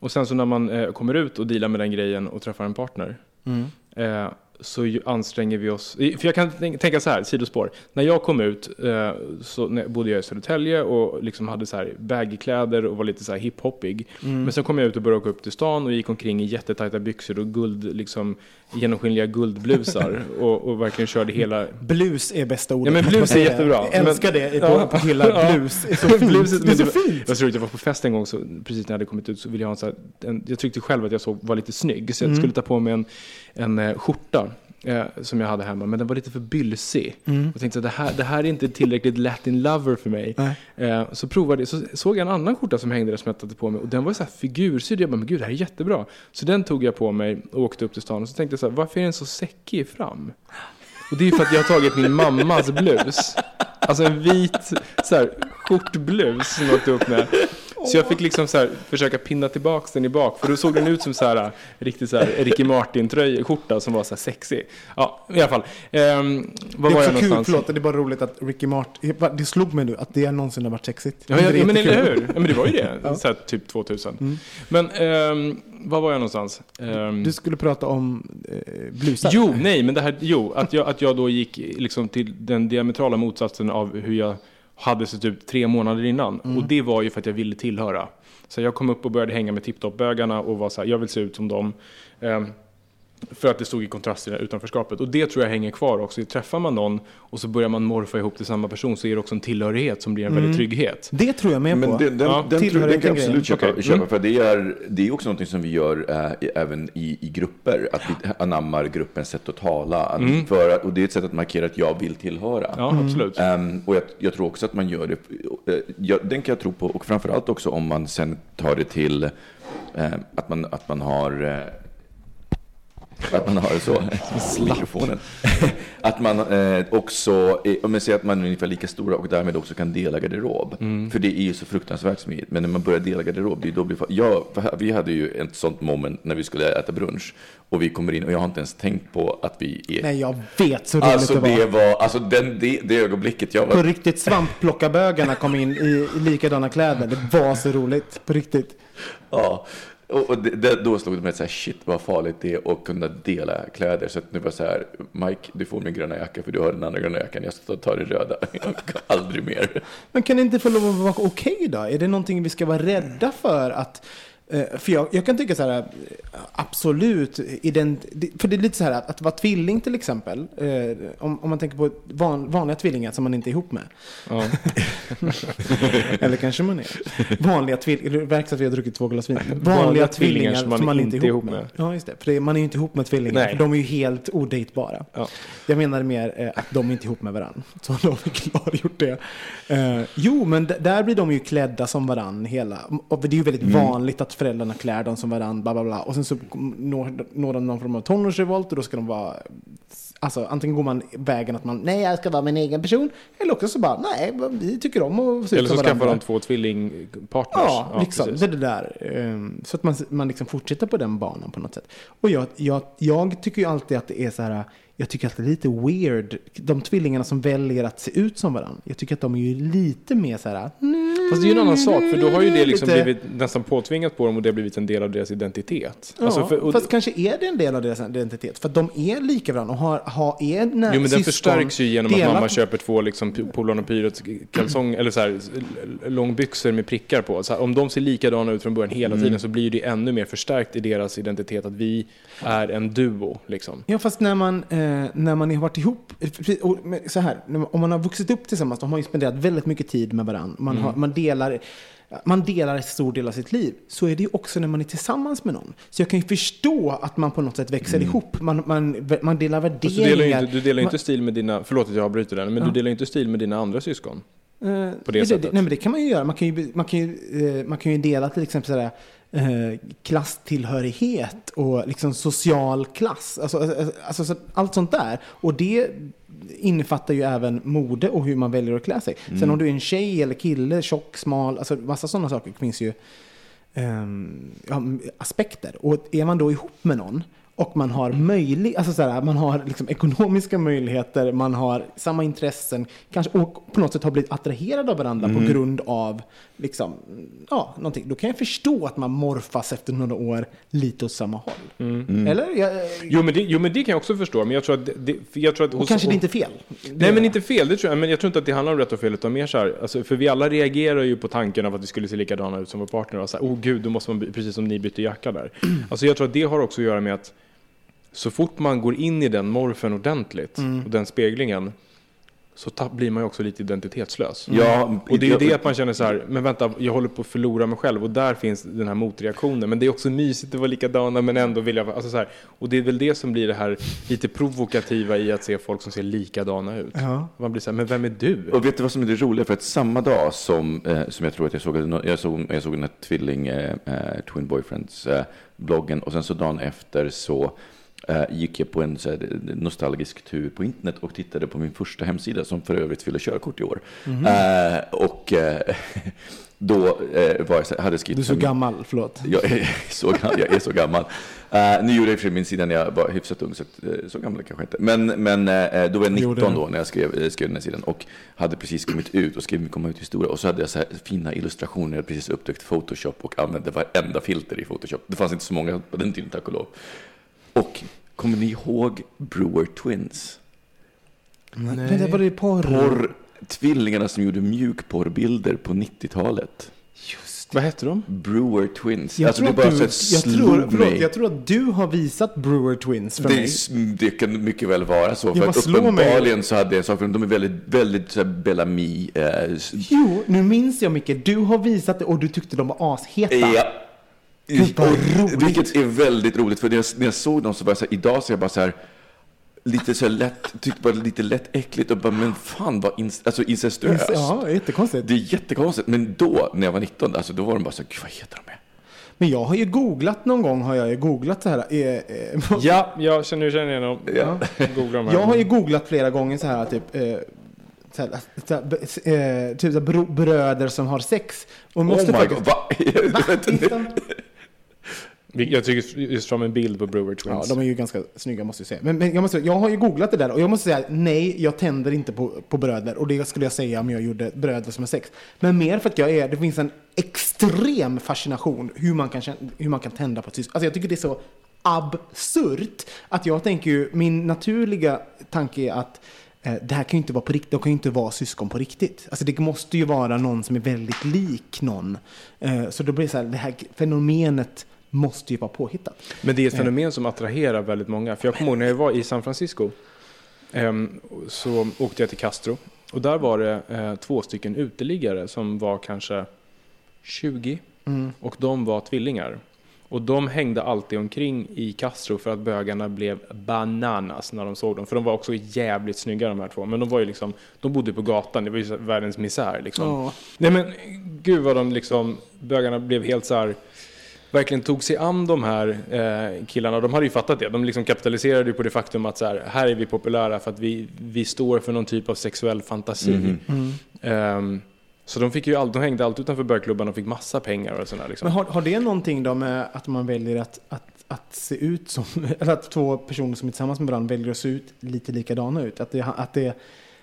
Och sen så när man eh, kommer ut och dealar med den grejen och träffar en partner. Mm. Eh, så anstränger vi oss. För jag kan tänk- tänka så här, sidospår. När jag kom ut eh, så bodde jag i Södertälje och liksom hade så här baggy-kläder och var lite så här hiphoppig. Mm. Men sen kom jag ut och började åka upp till stan och gick omkring i jättetajta byxor och guld, liksom, genomskinliga guldblusar och, och verkligen körde hela... Blus är bästa ordet. Ja, men blus är jättebra. Jag älskar Men- det på, Ja. på Ja. blus. Är så fint. Det är så fint. Jag tror att jag var på fest en gång, så precis när jag hade kommit ut så ville jag ha en så här, en, Jag tyckte själv att jag såg, var lite snygg, så jag Mm. skulle ta på mig en, en eh, skjorta. Eh, som jag hade hemma, men den var lite för bylsig. Mm. Jag tänkte att det här, det här är inte tillräckligt latin lover för mig. Eh, så provade så såg jag en annan skjorta som hängde där som jag tagit på mig och den var så här figursydd. Jag bara, men gud det här är jättebra. Så den tog jag på mig och åkte upp till stan och så tänkte jag så här, varför är den så säckig fram? Och det är för att jag har tagit min mammas blus. Alltså en vit så här, skjortblus som jag åkte upp med. Så jag fick liksom så här, försöka pinna tillbaka den i bak. För då såg den ut som så här, riktigt så här Ricky Martin-skjorta som var så här sexig. Ja, i alla fall. Ehm, var Det var är jag också kul, någonstans? förlåt, det är bara roligt att Ricky Martin, det slog mig nu att det någonsin har varit sexigt. Ja, ja, men eller hur? Ja, men det var ju det. Ja. Mm. Så här, typ 2000. Men ehm, var var jag någonstans? Ehm, Du skulle prata om eh, blusar. Jo, nej, men det här, jo, att jag, att jag då gick liksom till den diametrala motsatsen av hur jag hade sett ut tre månader innan. Mm. Och det var ju för att jag ville tillhöra. Så jag kom upp och började hänga med tipptopp-bögarna och var så här, jag vill se ut som dem. För att det stod i kontrast till det utanförskapet. Och det tror jag hänger kvar också. Träffar man någon och så börjar man morfa ihop till samma person så är det också en tillhörighet som blir en väldig trygghet. Det tror jag med Men på. den, den, Ja. den, tror, den kan jag absolut köpa, Okej. köpa Mm. för det är, det är också något som vi gör äh, även i, i grupper, att vi anammar gruppens sätt att tala. Att, för, att- och det är ett sätt att markera att jag vill tillhöra. Mm. Ja, absolut. Ehm, och jag, jag tror också att man gör det, eh, jag, den kan jag tro på, och framförallt också om man sen tar det till eh, att, man, att man har eh, att man har så, mikrofonen. Att man eh, också, om jag säger att man är ungefär lika stora och därmed också kan dela garderob. För det är ju så fruktansvärt smidigt. Men när man börjar dela garderob, det är då blir ja, för här- Vi hade ju ett sånt moment när vi skulle äta brunch. Och vi kommer in och jag har inte ens tänkt på att vi är... Nej, jag vet så roligt alltså det var. det var, alltså den, det, det ögonblicket jag På var... riktigt, svampplockarabögarna kom in i, i likadana kläder. Det var så roligt. På riktigt. Ja. Och, och det, det, då slog det mig så här, shit vad farligt det är att kunna dela kläder. Så att nu var så här, Mike, du får min gröna jacka för du har den andra gröna jackan. Jag ska ta den röda. Jag kan aldrig mer. Men kan det inte få lov att vara okej då? Är det någonting vi ska vara rädda för att för jag, jag kan tycka så här, eh, absolut, för det är lite så här att, att vara tvilling till exempel, eh, om, om man tänker på van, vanliga tvillingar som man inte är ihop med, Ja. eller kanske man är. Vanliga tvillingar, det verkar som att vi har druckit två glas vin. Vanliga, Vanliga tvillingar som man, inte är ihop med. med. Ja, just det. För det, man är ju inte ihop med tvillingar, Nej. för de är ju helt odejtbara. Ja. Jag menar mer eh, att de inte är ihop med varandra. Så då har vi klargjort det. Eh, jo, men där blir de ju klädda som varann hela. Och det är ju väldigt vanligt att föräldrarna klär dem som varann, bla bla bla. Och sen så når, når de någon form av tonårsrevolt och då ska de vara... Alltså antingen går man vägen att man, nej jag ska vara min egen person. Eller också så bara, nej vi tycker om att se Eller så skaffar varandra. de två tvillingpartners. Ja, liksom. precis. Det är det där. Ehm, Så att man, man liksom fortsätter på den banan på något sätt. Och jag, jag, jag tycker ju alltid att det är så här, jag tycker att det är lite weird. De tvillingarna som väljer att se ut som varandra. Jag tycker att de är ju lite mer så här, Fast det är ju en annan sak, för då har ju det liksom Lite- blivit nästan påtvingat på dem och det har blivit en del av deras identitet. Ja, Alltså, för, och, fast kanske är det en del av deras identitet. För att de är lika varandra och har, har, är när jo, men den förstärks ju genom att delar mamma på- köper två liksom, Polarn och Pyrets kalsong, eller så här, långbyxor med prickar på. Så här, om de ser likadana ut från början hela Mm. tiden så blir det ännu mer förstärkt i deras identitet att vi är en duo. Liksom. Ja, fast när man, eh, när man har varit ihop, eh, så här, om man har vuxit upp tillsammans, de har ju spenderat väldigt mycket tid med varandra. Man, Mm. har, man, delar, man delar en stor del av sitt liv. Så är det ju också när man är tillsammans med någon. Så jag kan ju förstå att man på något sätt växer ihop. Man, man, man delar värderingar. du delar inte, du delar Man- inte stil med dina, förlåt att jag avbryter den, men du delar inte stil med dina andra syskon. Eh, på det sättet. nej, men det kan man ju göra. Man kan ju, man kan ju, eh, man kan ju dela till exempel sådär, eh, klasstillhörighet och liksom social klass. Alltså, alltså, alltså, så- allt sånt där. Och det innefattar ju även mode och hur man väljer att klä sig. Sen om du är en tjej eller kille, tjock, smal, alltså massa sådana saker finns ju ehm, ja, aspekter. Och är man då ihop med någon och man har möjlig, alltså så här, man har liksom ekonomiska möjligheter, man har samma intressen, kanske och på något sätt har blivit attraherade av varandra på grund av liksom, ja, någonting. Då kan jag förstå att man morfas efter några år lite åt samma håll. Eller? Jag, Jo men, det, jo men det kan jag också förstå, men jag tror att... Det, det, jag tror att och hos- kanske det inte är fel. Nej men inte fel, det tror jag. Men jag tror inte att det handlar om rätt och fel utan mer så här, alltså, för vi alla reagerar ju på tanken av att vi skulle se likadana ut som vår partner och så här, oh gud, då måste man, precis som ni bytte jacka där. Alltså jag tror att det har också att göra med att så fort man går in i den morfen ordentligt och den speglingen så blir man ju också lite identitetslös. Ja, Och det är ju det att man känner så här, men vänta, jag håller på att förlora mig själv och där finns den här motreaktionen. Men det är också mysigt att vara likadana men ändå vill jag vara, alltså så här, och det är väl det som blir det här lite provokativa i att se folk som ser likadana ut. Ja. Man blir så här, men vem är du? Och vet du vad som är det roliga? För att samma dag som, eh, som jag tror att jag såg, jag såg, jag såg den här tvilling, eh, eh, Twin Boyfriends eh, bloggen och sen så dagen efter så gick jag på en så här, nostalgisk tur på internet och tittade på min första hemsida som för övrigt fyller körkort i år. Eh, och eh, då eh, var jag så, hade jag skrivit... Du är så gammal, förlåt. Jag är så, jag är så gammal. Nu gjorde jag för min sida när jag var hyfsat ung, så, eh, så gammal kanske inte. Men, men eh, då var jag 19 Gjorde det. då när jag skrev, eh, skrev den här sidan och hade precis kommit ut och skrev min komma ut historia. Och så hade jag så här fina illustrationer, jag hade precis upptäckt Photoshop och använde varenda filter i Photoshop. Det fanns inte så många på den tiden, tack och lov. Och kommer ni ihåg Brewer Twins? Men det var det porr. Porr, tvillingarna som gjorde mjukporrbilder på 90-talet. Vad hette de? Brewer Twins. Jag, alltså tror det bara så du, jag, tror, förlåt, mig. jag tror att du har visat Brewer Twins för mig. Det, det kan mycket väl vara så. För att slår mig? uppenbarligen så hade jag en sak, för de är väldigt, väldigt så här Bellamy. Eh, Jo, nu minns jag Micke. Du har visat det och du tyckte de var asheta. ja. Gud, vad roligt. Vilket är väldigt roligt, för när jag, när jag såg dem så var jag så här, idag så är jag bara så här, lite så här lätt, tyckte bara lite lätt äckligt och bara, men fan vad inc- alltså incestuöst. Ja, jättekonstigt. Det är jättekonstigt, men då, när jag var 19, alltså då var de bara så här, gud vad heter de? Är? Men jag har ju googlat någon gång, har jag ju googlat så här. Eh, eh, Ja, jag känner, nu känner jag igen dem. Ja. Här. Jag har ju googlat flera gånger så här typ. Eh, så här, så här, eh, typ så här, bröder som har sex. Och Oh måste my faktiskt, god, va? Vi- Jag tycker just fram en bild på Brewer Ja, Twins. de är ju ganska snygga måste jag säga. Men, men jag, måste, jag har ju googlat det där och jag måste säga nej, jag tänder inte på, på bröder. Och det skulle jag säga om jag gjorde bröder som har sex. Men mer för att jag är, det finns en extrem fascination hur man kan, hur man kan tända på ett syskon. Alltså jag tycker det är så absurt att jag tänker ju, min naturliga tanke är att eh, det här kan ju inte vara på riktigt, de kan ju inte vara syskon på riktigt. Alltså det måste ju vara någon som är väldigt lik någon. Eh, så då blir det så här, det här fenomenet måste ju vara påhittat. Men det är ett fenomen som attraherar väldigt många. För jag kommer ihåg när jag var i San Francisco. ehm, så åkte jag till Castro. Och där var det eh, två stycken uteliggare som var kanske 20. Och de var tvillingar. Och de hängde alltid omkring i Castro för att bögarna blev bananas när de såg dem. För de var också jävligt snygga de här två. Men de var ju liksom, de bodde på gatan, det var ju världens misär liksom. Ja. Nej men gud vad de liksom, bögarna blev helt så här verkligen tog sig an de här eh, killarna. De hade ju fattat det. De liksom kapitaliserade ju på det faktum att så här, här är vi populära för att vi, vi står för någon typ av sexuell fantasi. Ehm, så de, fick ju all, de hängde alltid utanför bögklubban och fick massa pengar och sådär. Liksom. Men har, har det någonting då med att man väljer att, att, att se ut som, eller att två personer som är tillsammans med varandra väljer att se ut lite likadana ut? Att det, att det,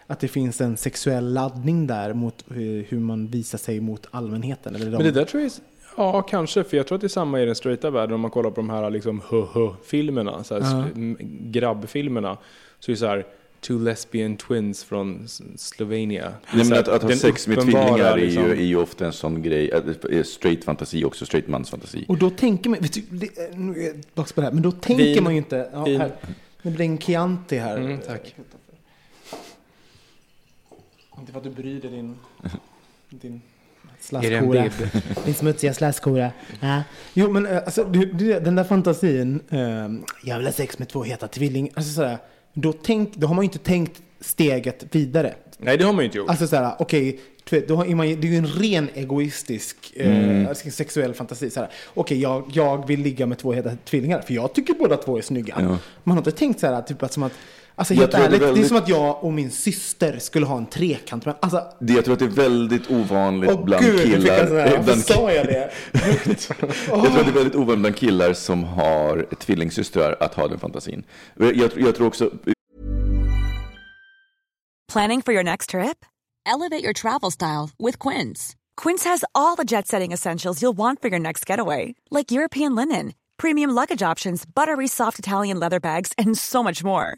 att det finns en sexuell laddning där mot eh, hur man visar sig mot allmänheten? Eller de, Men det där tror jag ja kanske, för jag tror att det är samma i den straighta världen om man kollar på de här liksom hö-hö-filmerna, så här, Ja. m- grabbfilmerna. Så är det så här, Two lesbian twins från Slovenia. Nej, men att, att ha sex med tvillingar är, liksom- ju, är ju ofta en sån grej, är straight fantasi också, straight mans fantasi. Och då tänker man, vet du, det, eh, nu är jag på det här, men då tänker Vin. man ju inte, ja, Vin. här, nu blir det en Chianti här. Mm, tack. Inte för att du bryr dig din, din Är slaskhora. Din smutsiga slaskhora. Ja. Jo men eh, alltså, du, du, den där fantasin, eh, jag vill ha sex med två heta tvillingar. Alltså, sådär, då, tänk, då har man ju inte tänkt steget vidare. Nej, det har man ju inte gjort. Alltså såhär, okej, ju- det är ju en ren egoistisk eh, sexuell fantasi. Så här, Okej, jag, jag vill ligga med två heta tvillingar, för jag tycker båda två är snygga. Ja. Man har inte tänkt så här, typ att som att, alltså helt tror det är ärligt, det är väldigt- som att jag och min syster skulle ha en trekant. Men alltså, Det, jag tror att det är väldigt ovanligt åh bland gud, killar. jag eh, varför bland, sa jag det? jag tror att det är väldigt ovanligt bland killar som har tvillingsystrar att ha den fantasin. Jag, jag, jag tror också, Planning for your next trip? Elevate your travel style with Quince. Quince has all the jet setting essentials you'll want for your next getaway, like European linen, premium luggage options, buttery soft Italian leather bags, and so much more.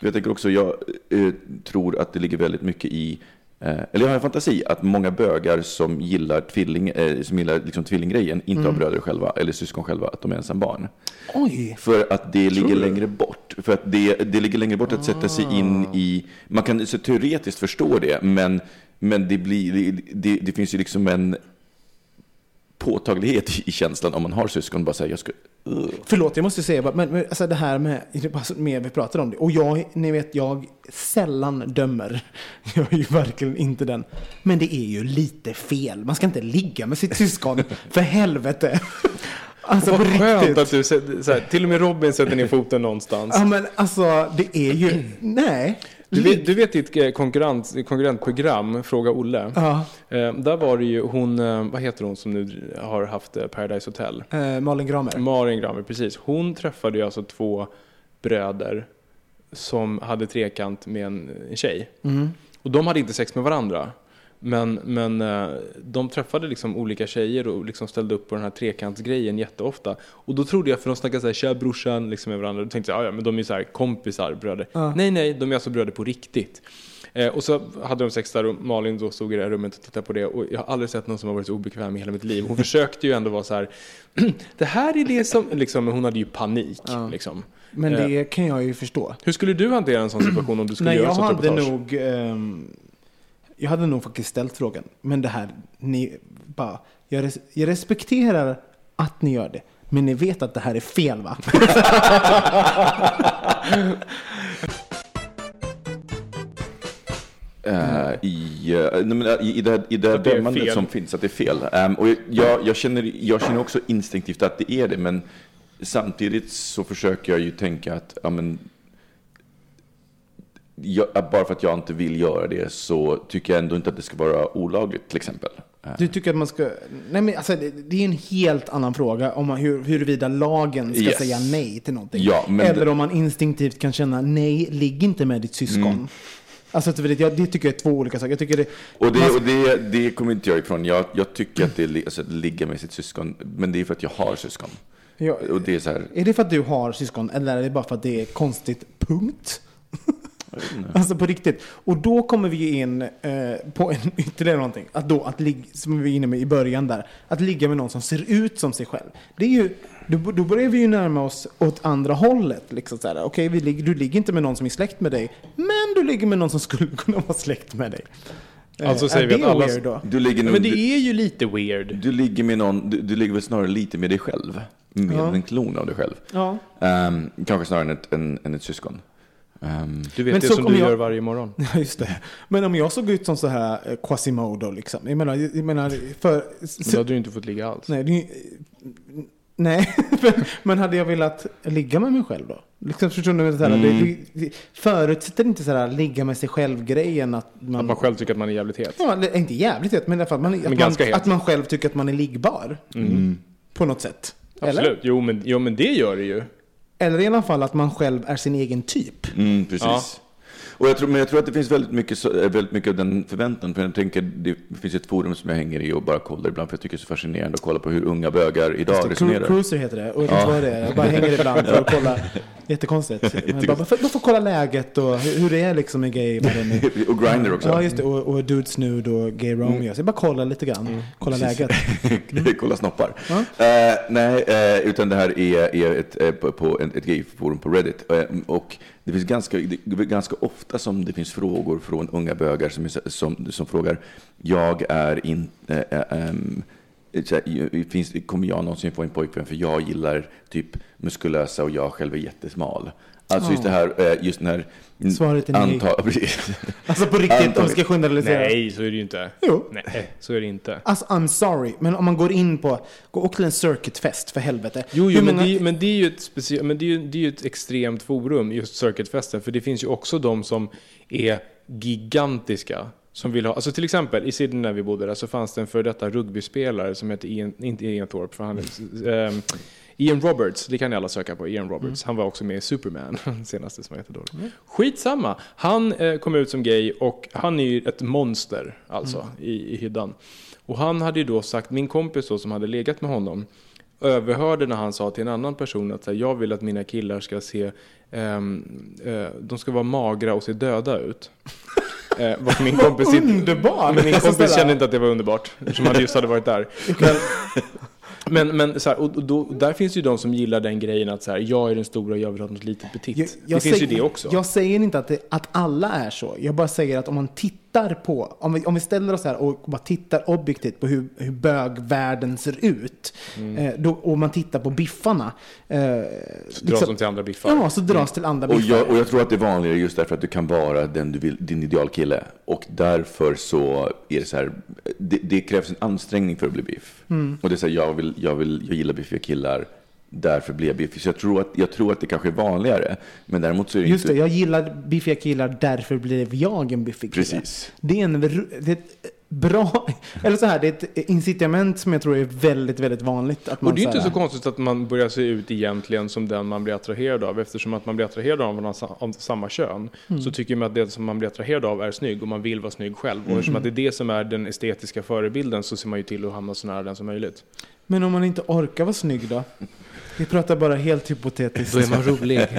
Jag tänker också, jag eh, tror att det ligger väldigt mycket i, eh, eller jag har en fantasi, att många bögar som gillar, tvilling, eh, som gillar liksom tvillinggrejen inte har bröder själva, eller syskon själva, att de är ensam barn. Oj! För att det ligger längre bort. För att det, det ligger längre bort att sätta sig in i... Man kan så teoretiskt förstå det, men, men det, blir, det, det, det finns ju liksom en påtaglighet i känslan om man har syskon. Bara säga jag ska... Uh. Förlåt, jag måste säga, men, men alltså det här med, mer vi pratar om det. Och jag, ni vet, jag sällan dömer. Jag är ju verkligen inte den. Men det är ju lite fel. Man ska inte ligga med sitt syskon, för helvete. Alltså Vad skönt riktigt. att du, så här, till och med Robin sätter ner foten någonstans. Ja men alltså, det är ju, nej. Du vet, du vet ditt eh, konkurrent, konkurrentprogram, Fråga Olle. Ja, Eh, där var det ju hon, eh, vad heter hon som nu har haft Paradise Hotel? eh, Malin Gramer. Marin Grammer, precis. Hon träffade ju alltså två bröder som hade trekant med en, en tjej. Och de hade inte sex med varandra. Men, men eh, de träffade liksom olika tjejer och liksom ställde upp på den här trekantsgrejen jätteofta. Och då trodde jag, för de snackade såhär tja brorsan liksom med varandra. Då tänkte jag, "Ja, men de är ju så här kompisar, bröder. Nej, nej, de är alltså bröder på riktigt. Eh, och så hade de sex där och Malin då stod i det här rummet och tittade på det. Och jag har aldrig sett någon som har varit så obekväm i hela mitt liv. Hon försökte ju ändå vara så här, det här är det som, liksom, hon hade ju panik. Liksom. Men Eh, det kan jag ju förstå. hur skulle du hantera en sån situation om du skulle Nej, göra jag ett sånt hade reportage? nog... ehm, jag hade nog faktiskt ställt frågan. Men det här, ni bara... Jag, res, jag respekterar att ni gör det. Men ni vet att det här är fel va? Eh, i, eh, eh, i, i det här, i det det dömandet som finns, att det är fel. Ehm, och jag, jag, känner, jag känner också instinktivt att det är det, men samtidigt så försöker jag ju tänka att ja, men, jag, bara för att jag inte vill göra det så tycker jag ändå inte att det ska vara olagligt till exempel. Du tycker att man ska... Nej men alltså det, det är en helt annan fråga om man, hur, huruvida lagen ska Yes. säga nej till någonting. Ja, Eller det- om man instinktivt kan känna nej, ligg inte med ditt syskon. Mm. Alltså det, det, tycker jag är två olika saker. Jag tycker det, Och, det, man- och det, det kommer inte jag ifrån. Jag, jag tycker att det är alltså, att ligga med sitt syskon, men det är för att jag har syskon. Ja, Och det är så här, Är det för att du har syskon eller är det bara för att det är konstigt? Punkt. alltså på riktigt. Och då kommer vi in eh, på en ytterligare någonting. Att då, att ligga, som vi var inne med i början där. Att ligga med någon som ser ut som sig själv. Det är ju, då, då börjar vi ju närma oss åt andra hållet. Liksom så här, Okej, vi ligger, du ligger inte med någon som är släkt med dig. Men du ligger med någon som skulle kunna vara släkt med dig. Eh, Alltså säger är vi att alla- weird då? du, ligger nog, Men det du, är ju lite weird. du ligger med någon, du, du ligger väl snarare lite med dig själv. med Ja. en klon av dig själv. Ja. Ehm, kanske snarare än ett, än, än ett syskon. Ehm, Du vet Men det så som du jag- gör varje morgon. Ja, just det. Men om jag såg ut som så här eh, Quasimodo liksom. Jag menar, jag menar för... Men då hade du inte fått ligga alls. Nej, det, nej. men- hade jag velat ligga med mig själv då? Liksom, förstår? Så här, Mm. det, det, förutsätter inte så här ligga med sig själv-grejen att man... Att man själv tycker att man är jävligt het. Ja, eller inte jävligt het, men i alla fall man, att, man, het. att man själv tycker att man är liggbar. På något sätt. Eller? Absolut. Jo men, jo men det gör det ju. Eller i alla fall att man själv är sin egen typ. Mm, precis. Ja. Och jag tror, men jag tror att det finns väldigt mycket, eh, väldigt mycket av den förväntan. För jag tänker, det finns ett forum som jag hänger i och bara kollar ibland, för jag tycker det är så fascinerande att kolla på hur unga bögar idag Cru- resonerar. Cruiser heter det. Och jag vet inte vad det är. Jag bara hänger ibland för att kolla. Jättekonstigt. Men bara, för att kolla läget och hur, hur det är liksom med gayvärlden. och Grindr också. Ja, just det. Och, och Dudes Nude och Gay Romeo. Så jag bara kolla lite grann. Kolla läget. Kolla snoppar. Ja. Eh, nej, eh, utan det här är, är ett, eh, på, på ett, ett gayforum på Reddit. Eh, och det finns ganska, det ganska ofta som det finns frågor från unga bögar som, som, som frågar, jag är inte... Ähm, så här, finns, kommer jag någonsin få en pojkvän för jag gillar typ muskulösa och jag själv är jättesmal. Alltså just det här, eh, just den här... Svaret är nej. Alltså på riktigt, om vi ska generalisera. Nej, så är det ju inte. Jo. Nej, så är det inte. Alltså I'm sorry, men om man går in på, gå och till en circuitfest för helvete. Jo, jo men, många- det, är- men det är ju ett specie- men det är ju, det är ju ett extremt forum, just circuitfesten. För det finns ju också de som är gigantiska. Som vill ha, alltså till exempel i Sydney när vi bodde där så fanns det en före detta rugbyspelare som hette Ian, inte Ian Thorpe, för han ehm, Ian Roberts, det kan ni alla söka på, Ian Roberts. Han var också med i Superman, senaste som var jättedålig. Skitsamma, han eh, kom ut som gay och han är ju ett monster alltså i, i hyddan. Och han hade ju då sagt, min kompis då som hade legat med honom, överhörde när han sa till en annan person att här, jag vill att mina killar ska se, ehm, eh, de ska vara magra och se döda ut. Eh, varför min kompis Underbart! Men min kompis kände inte att det var underbart, eftersom han just hade varit där. Men, men, men så här, och då, där finns ju de som gillar den grejen att så här, jag är den stora och jag vill ha något litet petit. Jag- det jag finns säger, ju det också. Jag säger inte att, det, att alla är så. Jag bara säger att om man tittar på, om vi, om vi ställer oss här och bara tittar objektivt på hur, hur bögvärlden ser ut. Mm. Eh, då, och man tittar på biffarna. Eh, Så dras de till andra biffar. Ja, så dras till andra Och biffar. jag, och jag tror att det är vanligare just därför att du kan vara den du vill, din idealkille. Och därför så är det så här, det, det krävs en ansträngning för att bli biff. Mm. Och det är så här, jag, vill, jag, vill, jag gillar biffiga killar, därför jag biffig. Så jag tror, att, jag tror att det kanske är vanligare. Men däremot så är det Just inte... det, jag gillar biffiga killar, därför blev jag en biffig kille. Precis. Det är, en, det är ett bra, eller så här, det är ett incitament som jag tror är väldigt, väldigt vanligt. Att man Och det är inte här- så konstigt att man börjar se ut egentligen som den man blir attraherad av. Eftersom att man blir attraherad av någon av samma kön. Mm. Så tycker man att det som man blir attraherad av är snygg och man vill vara snygg själv. Och eftersom att det är det som är den estetiska förebilden så ser man ju till att hamna så nära den som möjligt. Men om man inte orkar vara snygg då? Vi pratar bara helt hypotetiskt. Då är man rolig.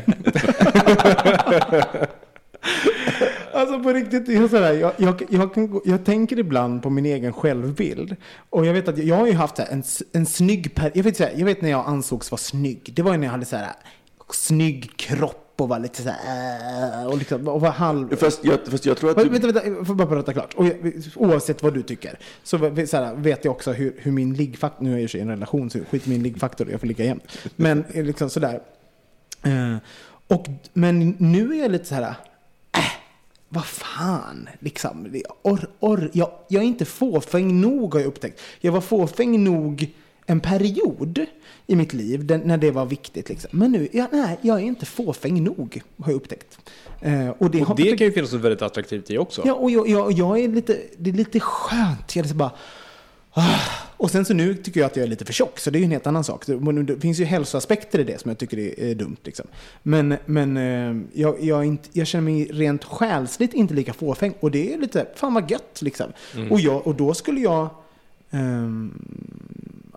Alltså på riktigt, jag, sådär, jag, jag, jag, jag tänker ibland på min egen självbild. Och jag vet att jag har ju haft en, en snygg per, jag vet, jag vet när jag ansågs vara snygg. Det var ju när jag hade så här, snygg kropp och var lite så här, äh, och, liksom, och var halv... Fast jag, fast jag tror att du... Vänta, vänta, jag får bara prata klart. Och oavsett vad du tycker så, så här, vet jag också hur, hur min liggfaktor, nu är jag i sig i en relation så skit i min liggfaktor, jag får ligga jämt. Men eh, liksom sådär. Eh, och, men nu är jag lite så här, äh, vad fan, liksom. Or, or, jag, jag är inte fåfäng nog har jag upptäckt. Jag var fåfäng nog en period i mitt liv när det var viktigt. Liksom. Men nu, ja, nej, jag är inte fåfäng nog har jag upptäckt. Eh, och det, Och det kan ju finnas något väldigt attraktivt i också. Ja, och jag, jag, jag är lite, det är lite skönt. Jag är så bara, ah. Och sen så nu tycker jag att jag är lite för tjock, så det är ju en helt annan sak. Det, finns ju hälsoaspekter i det som jag tycker är, är dumt. Liksom. Men, men eh, jag, jag, inte, jag känner mig rent själsligt inte lika fåfäng. Och det är lite, fan vad gött liksom. Och, jag, och då skulle jag... ehm,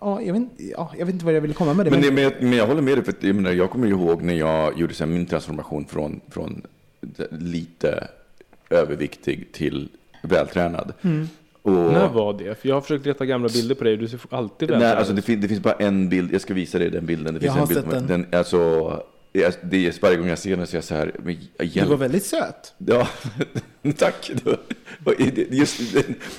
ja, jag vet, inte- ja, jag vet inte vad jag ville komma med det. Men, det, men, jag, men jag håller med dig, för att, jag, menar, jag kommer ihåg när jag gjorde så här, min transformation från, från lite överviktig till vältränad. Och, När var det? För jag har försökt leta gamla bilder på dig och du ser alltid vältränad alltså ut. det, fin, det finns bara en bild, jag ska visa dig den bilden. Det finns Jag har en bild sett den. den alltså, det är varje gång jag ser den så är jag så här, men du hjälp. var väldigt söt. Ja, Tack. Just,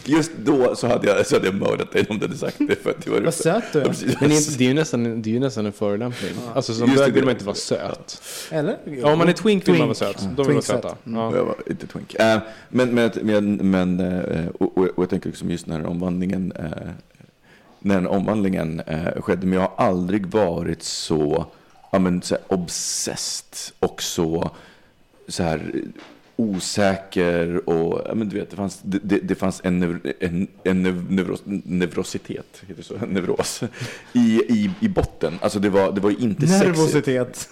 just då så hade, jag, så hade jag mördat dig om du hade sagt det. För att det var Vad söt du är. Ja. Men det är ju nästan, det är ju nästan en förolämpning. Alltså som bög vill man inte vara söt. Eller? Ja, om man är twink vill man vara söt. Ja. De vill vara söta. Mm. Ja. Jag var inte twink. Eh, men, men, men, men eh, och, och, jag tänker liksom just när omvandlingen, eh, när den omvandlingen eh, skedde, men jag har aldrig varit så, ja, men, så här, obsessed och så, så här osäker och, ja, men du vet, det fanns, det, det, fanns en, neur- en, en neuros, neurositet, heter det så, neuros, i, i, i botten. Alltså det var, det var inte sexigt. Nervositet.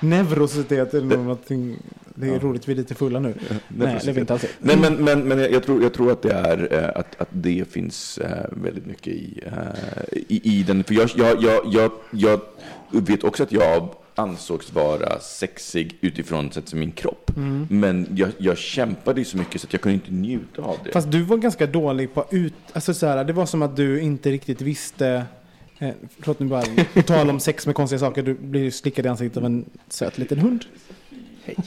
Nevrositet är någonting. Det är roligt, vi är lite fulla nu. Nej, det är vi inte alls. Nej, men, men, men jag, tror, jag tror att det är eh, att, att det finns eh, väldigt mycket i, eh, i, i den. För jag, jag, jag, jag, jag vet också att jag ansågs vara sexig utifrån sett som min kropp. Mm. Men jag, jag kämpade ju så mycket så att jag kunde inte njuta av det. Fast du var ganska dålig på ut... Alltså så här, det var som att du inte riktigt visste... Eh, förlåt nu bara, på tal om sex med konstiga saker. Du blir slickad i ansiktet av en söt liten hund. Hej.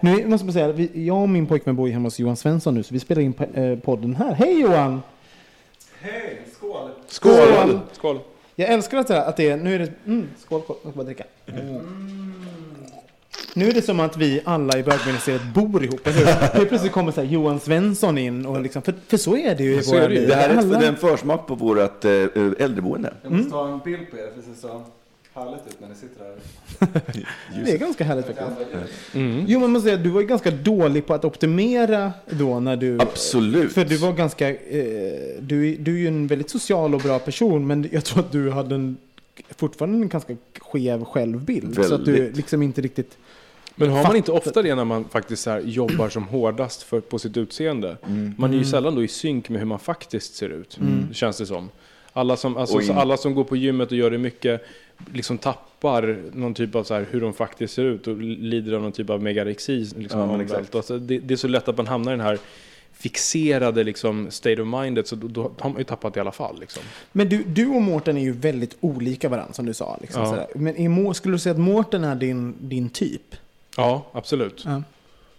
Nu måste man säga, vi, jag och min pojkvän bor hemma hos Johan Svensson nu, så vi spelar in eh, podden här. Hej Johan! Skål! Skål! Skål! Jag älskar att det, att det är, nu är det, mm, skål, skål, jag ska bara dricka. Nu är det som att vi alla i bögministeriet bor ihop. Eller hur? Helt plötsligt kommer så här Johan Svensson in och liksom, för, för så är det ju i våra liv. Det här är Alla- en försmak på vårt äh, äldreboende. Jag måste ta en bild på er ser så härligt ut när ni sitter här. Det är ganska härligt faktiskt. Mm. Jo, men man måste säga, du var ju ganska dålig på att optimera då när du... Absolut. För du var ganska... Eh, du, är- du är ju en väldigt social och bra person, men jag tror att du hade en, fortfarande en ganska skev självbild. Så att du Väldigt. liksom inte riktigt... Men har man inte ofta det när man faktiskt så här jobbar som hårdast för, på sitt utseende? Mm. Man är ju sällan då i synk med hur man faktiskt ser ut, känns det som. Alla som, alltså, alla som går på gymmet och gör det mycket, liksom tappar någon typ av så här, hur de faktiskt ser ut och lider av någon typ av megarexi. Liksom, Ja, exakt. Alltså, det, det är så lätt att man hamnar i den här fixerade liksom, state of mindet, så då, då har man ju tappat i alla fall. Liksom. Men du, du och Mårten är ju väldigt olika varandra, som du sa. Liksom, Ja. sådär. Men är, skulle du säga att Mårten är din, din typ? Ja, absolut. Ja.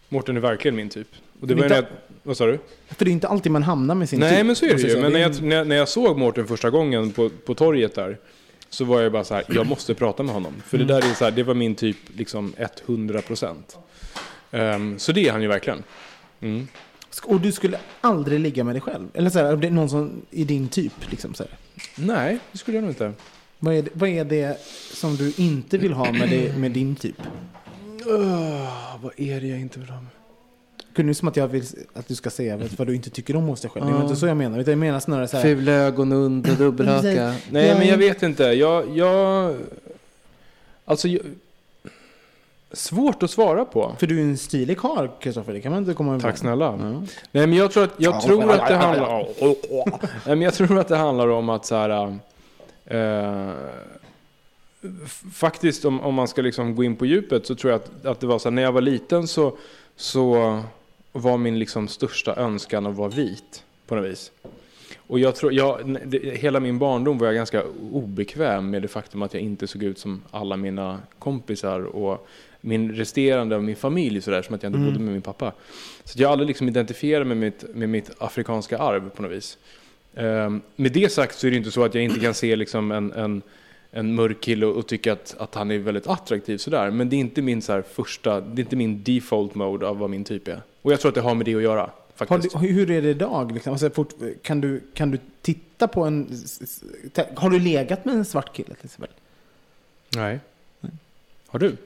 Mårten är verkligen min typ. Och det Men var inte- jag, vad sa du? För det är inte alltid man hamnar med sin typ. Nej men så är det ju. Men när, jag, när jag såg Mårten första gången på, på torget där. Så var jag bara så här, jag måste prata med honom. För det där är så här, det var min typ liksom 100 procent. så det är han ju verkligen. Mm. Och du skulle aldrig ligga med dig själv? Eller så här, är det någon som är din typ? Liksom, så här. Nej, det skulle jag nog inte. Vad, är det, vad är det som du inte vill ha med, det, med din typ? vad är det jag inte vill ha med? Kunde det som att jag vill att du ska säga vad du inte tycker om hos dig själv. Det är inte så jag menar. Utan jag menar snarare så här. Fula ögon, und och dubbelhaka. Nej men jag vet inte. Jag, jag... Alltså... Jag, svårt att svara på. För du är en stilig karl, Kristoffer. Det kan man inte komma ihåg. Tack snälla. Ja. Nej men jag tror att, jag tror att det handlar Nej men jag tror att det handlar om att så här... f- faktiskt om, om man ska liksom gå in på djupet så tror jag att, att det var så här, när jag var liten så, så var min liksom största önskan att vara vit på något vis. Och jag tror, jag, det, hela min barndom var jag ganska obekväm med det faktum att jag inte såg ut som alla mina kompisar och min resterande av min familj sådär, som att jag inte bodde med min pappa. Så jag aldrig liksom identifierat med mitt, med mitt afrikanska arv på något vis. Ehm, med det sagt så är det inte så att jag inte kan se liksom en, en, en mörk kille och, och tycka att, att han är väldigt attraktiv sådär. Men det är inte min så första, det är inte min default mode av vad min typ är. Och jag tror att det har med det att göra. Du, hur är det idag? Liksom? Alltså, fort, kan, du, kan du titta på en... Har du legat med en svart kille till exempel? Nej. Har du?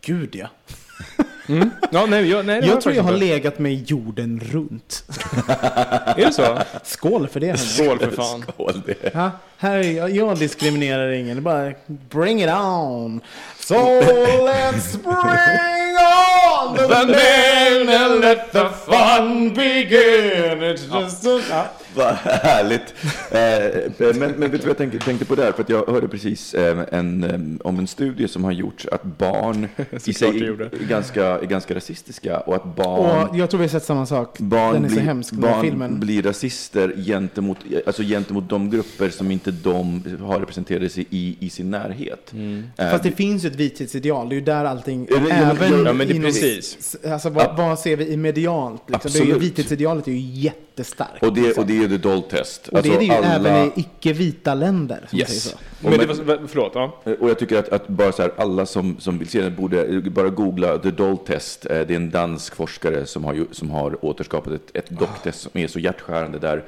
Gud ja. Mm. Ja, nej, jag, nej, Jag tror jag har legat med jorden runt. Är det så? Skål för det. Skål för fan. Skål, det. Ja, här är jag, jag diskriminerar ingen. Det är bara bring it on. So let's bring on the men and let the fun begin. It's just a... ja. Vad härligt. Eh, men, men vet du vad jag tänkte, tänkte på där? För att jag hörde precis eh, en, eh, om en studie som har gjorts att barn i sig är, ganska, är ganska rasistiska och att barn Och jag tror vi har sett samma sak. Barn, den är så blir, hemsk, den här barn filmen. blir rasister gentemot, alltså gentemot de grupper som inte de har representerade sig i, i sin närhet. Eh, Fast det finns ju ett vithetsideal, det är ju där allting, Ja, men- men- även ja, men det är inom- precis. Alltså vad, vad ser vi i medialt? Liksom? Det är ju, Absolut. vithetsidealet är ju jättestarkt. och, det, liksom. och det är ju the doll test. Och det är det ju Alltså, alla- även i icke-vita länder. Yes. så. Men det var, förlåt, ja. Och jag tycker att, att bara så här, alla som, som vill se den borde bara googla The Doll Test. Eh, Det är en dansk forskare som har, som har återskapat ett, ett docktest som är så hjärtskärande där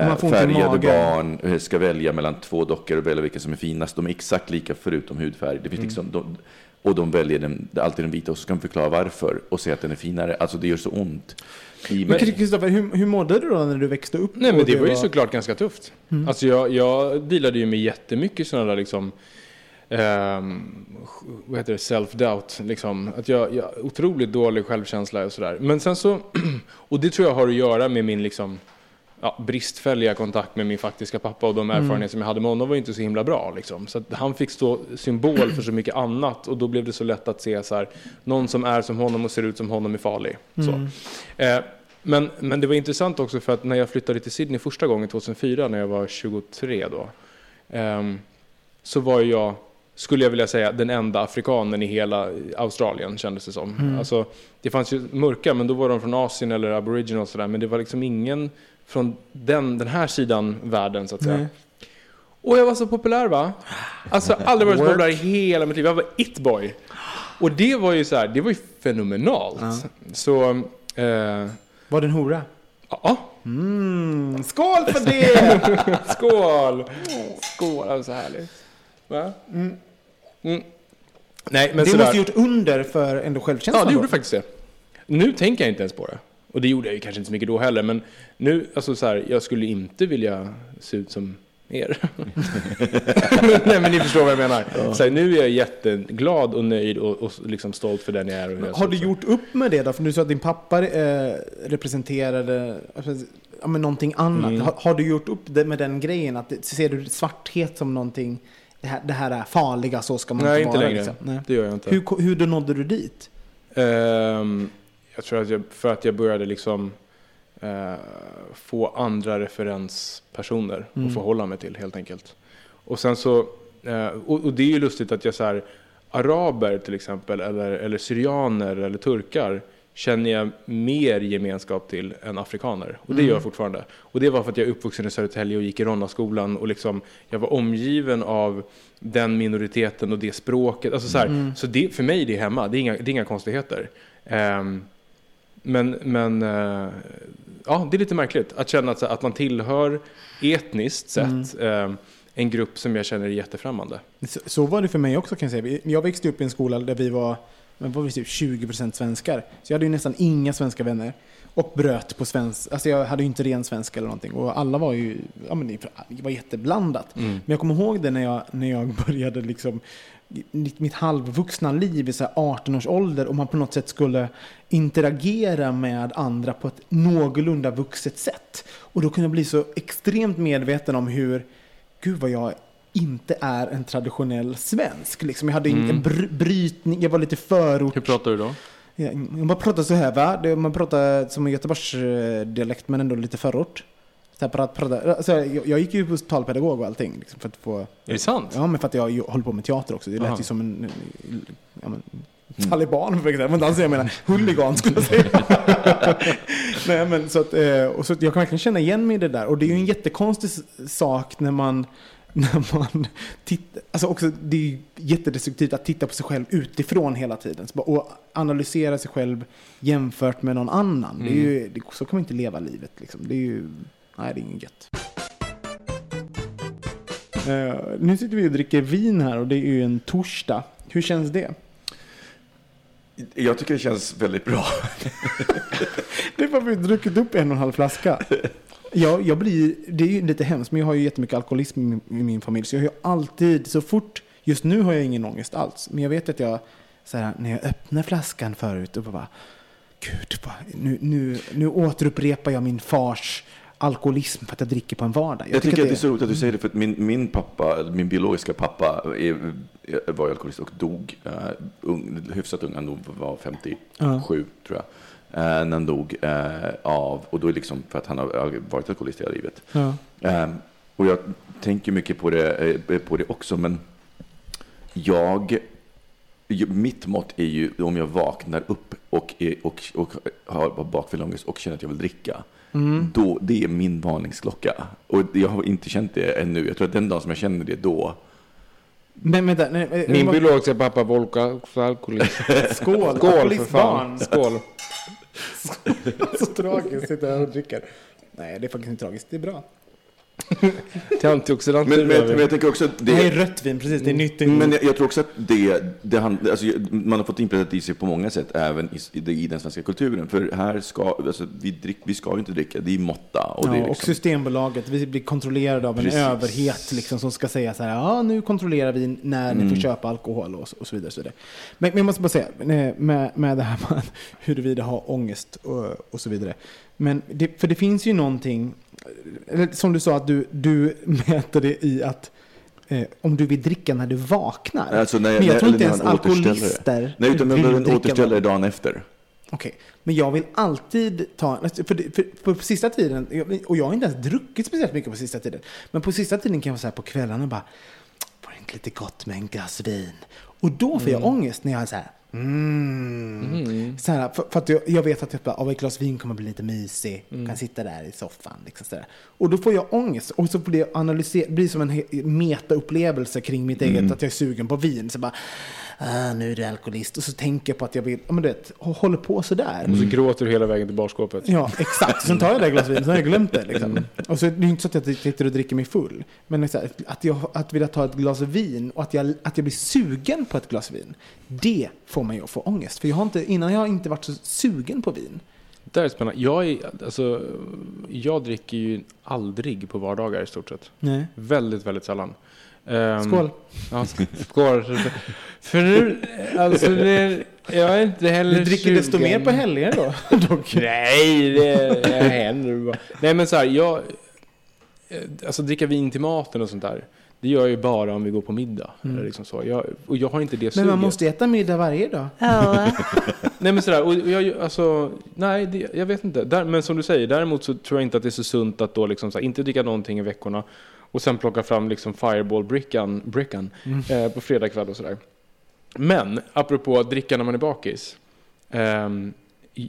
eh, färgade barn eh, ska välja mellan två dockor och välja vilken som är finast. De är exakt lika förutom hudfärg. Det finns liksom, de, och de väljer den, alltid den vita och så ska de förklara varför och säga att den är finare. Alltså det gör så ont. Men. Kristoffer, hur, hur mådde du då när du växte upp? Nej men det var ju såklart ganska tufft. Mm. Alltså jag, jag dealade ju med jättemycket sådana där liksom, ehm, vad heter det, self-doubt. Liksom. Att jag, jag otroligt dålig självkänsla och sådär. Men sen så, och det tror jag har att göra med min liksom, ja, bristfälliga kontakt med min faktiska pappa och de erfarenheter som jag hade med honom var inte så himla bra. Liksom. Så att han fick stå symbol för så mycket annat och då blev det så lätt att se så här, någon som är som honom och ser ut som honom är farlig. Så. Eh, men, men det var intressant också för att när jag flyttade till Sydney första gången 2004 när jag var 23 då. ehm, så var jag, skulle jag vilja säga, den enda afrikanen i hela Australien kändes det som. Alltså, det fanns ju mörka, men då var de från Asien eller aboriginal och sådär. Men det var liksom ingen från den, den här sidan världen så att säga. Nej. Och jag var så populär va? Alltså aldrig varit så populär i hela mitt liv. Jag var it-boy. Och det var ju så här, det var ju fenomenalt. Så, eh, Var det en hora? ja. Mm, skål för det! Skål! Skål, det var så härligt. Va? Mm. Nej, men det sådär. måste gjort under för ändå självkänslan Ja, det då. gjorde faktiskt det. Nu tänker jag inte ens på det. Och det gjorde jag ju kanske inte så mycket då heller. Men nu, alltså så här, jag skulle inte vilja se ut som er. Nej, men ni förstår vad jag menar. Så här, nu är jag jätteglad och nöjd och, och liksom stolt för den jag är. Jag Har du gjort upp med det då? För du sa att din pappa eh, representerade alltså, ja, men någonting annat. Mm. Har, har du gjort upp det med den grejen? Att ser du svarthet som någonting, det här, det här är farliga, så ska man Nej, inte inte vara. längre. Liksom. Nej. Det gör jag inte. Hur, hur nådde du dit? Ehm, jag tror att jag, för att jag började liksom eh, få andra referenspersoner Mm. att förhålla mig till helt enkelt. Och sen så, eh, och, och det är ju lustigt att jag så här, araber till exempel, eller, eller syrianer eller turkar känner jag mer gemenskap till än afrikaner. Och det gör jag fortfarande. Och det var för att jag är uppvuxen i Södertälje och gick i Ronnaskolan och liksom, jag var omgiven av den minoriteten och det språket. Alltså så här, så det, för mig är det hemma, det är inga, det är inga konstigheter. Ehm, men, men eh, ja, det är lite märkligt att känna att, att man tillhör etniskt sett eh, en grupp som jag känner är jättefrämmande. Så, så var det för mig också kan jag säga. Jag växte upp i en skola där vi var, var vi typ 20% svenskar. Så jag hade ju nästan inga svenska vänner. Och bröt på svensk, alltså jag hade ju inte ren svenska eller någonting. Och alla var ju, ja men det var jätteblandat. Men jag kommer ihåg det när jag, när jag började liksom, mitt, halvvuxna liv i så här 18 års ålder och man på något sätt skulle interagera med andra på ett någorlunda vuxet sätt. Och då kunde jag bli så extremt medveten om hur, gud vad jag inte är en traditionell svensk. Liksom jag hade en br- brytning, jag var lite förort. Hur pratar du då? Ja, man pratar så här va, man pratar som en Göteborgsdialekt men ändå lite förort. Prata. Alltså, jag, jag gick ju på talpedagog och allting. Liksom, för att få, Är det sant? ja, men för att jag håller på med teater också. Det lät Aha. ju som en ja, men, taliban, för exempel. Men alltså, jag menar huligan skulle jag säga. Nej, men, så att, eh, och så att jag kan verkligen känna igen mig i det där. Och det är ju en jättekonstig sak när man när man tittar, alltså också det är ju jättedestruktivt att titta på sig själv utifrån hela tiden. Och analysera sig själv jämfört med någon annan. Det är ju, det, så kan man inte leva livet liksom. Det är ju, nej det är inget gött. Eh, nu sitter vi och dricker vin här och det är ju en torsdag. Hur känns det? Jag tycker det känns väldigt bra. Det är för att vi har druckit upp en och en halv flaska. Jag, jag blir, det är ju lite hemskt, men jag har ju jättemycket alkoholism i min, i min familj. Så jag har ju alltid, så fort, just nu har jag ingen ångest alls. Men jag vet att jag, så här, när jag öppnar flaskan förut och bara, gud, nu, nu, nu återupprepar jag min fars alkoholism för att jag dricker på en vardag. Jag, tycker att det är så roligt att du säger det, för att min, min pappa, min biologiska pappa, är, var alkoholist och dog uh, ung, hyfsat ung, han dog- var 57 Ja. tror jag, eh, när han dog eh, av, och då är det liksom för att han har varit alkoholist hela livet. Eh, och jag tänker mycket på det, eh, på det också, men jag, mitt mått är ju om jag vaknar upp och, är, och, och har bakfylleångest och känner att jag vill dricka. Mm. Då, det är min varningsklocka. Och jag har inte känt det ännu. Jag tror att den dagen som jag känner det då. Men vänta, nej, eh, Min vad- biologiska pappa Volka också alkoholist. Skål, Skål för fan. Skål. Så tragiskt, sitter här och dricker. Nej, det är faktiskt inte tragiskt. Det är bra. Till antioxidanter. Men, men, men jag tänker också att Det är rött vin, precis. Det är nytt. Men jag, jag tror också att det, det hand, alltså, man har fått inpräntat i sig på många sätt, även i, i, den svenska kulturen. För här ska, alltså, vi, drick, vi ska ju inte dricka, det är måtta. Och Ja, det är och liksom, Systembolaget, vi blir kontrollerade av en Precis. överhet liksom, som ska säga så här, ja nu kontrollerar vi när ni Mm. får köpa alkohol och, så- och så vidare. Så vidare. Men, men jag måste bara säga, eh, med, med det här med huruvida ha ångest och, och så vidare. Men det, för det finns ju någonting, som du sa att du, du mäter det i att eh, om du vill dricka när du vaknar. Alltså, när, men jag när, tror inte ens man återställer alkoholister. Nej, utan man vill dricka återställare dagen efter. Okej, men jag vill alltid ta, för, det- för, för på sista tiden, och jag har inte ens druckit speciellt mycket på sista tiden, men på sista tiden kan jag vara så här på kvällarna bara, var det inte lite gott med en glas vin? Och då får jag ångest när jag är så här, mm. Så här, för, för att jag, jag vet att bara, av ett glas vin kommer bli lite mysig, kan sitta där i soffan. Liksom så där. Och då får jag ångest, och så blir det analysera, blir som en meta-upplevelse kring mitt eget, att jag är sugen på vin. Så bara, ah, nu är du alkoholist. Och så tänker jag på att jag vill, ja men du vet, håller på sådär. Och så gråter du hela vägen till barskåpet. Ja, exakt. Sen tar jag det glaset vin, så har jag glömt det. Liksom. Och så är det ju inte så att jag sitter och dricker mig full. Men här, att, jag, att vilja ta ett glas vin och att jag, att jag blir sugen på ett glas vin. Det får mig att få ångest. För jag har inte, innan jag har inte varit så sugen på vin. Det är spännande. Jag, är, alltså, jag dricker ju aldrig på vardagar i stort sett. Nej. Väldigt, väldigt sällan. Ehm, Skål. Ja, skål. För nu, alltså det, jag är inte heller Du dricker desto sugen. mer på helger då. dock. Nej, det, det händer bara. Nej men så här, jag... eh, Alltså dricka vin till maten och sånt där. Det gör jag ju bara om vi går på middag. Eller liksom så. Jag, och jag har inte det Men suget. man måste äta middag varje dag. Nej men sådär, och jag, alltså, nej det, jag vet inte. Där, men som du säger, däremot så tror jag inte att det är så sunt att då liksom så här, inte dricka någonting i veckorna och sen plocka fram liksom Fireball-brickan brickan, eh, på fredag kväll och sådär. Men, apropå att dricka när man är bakis. ehm,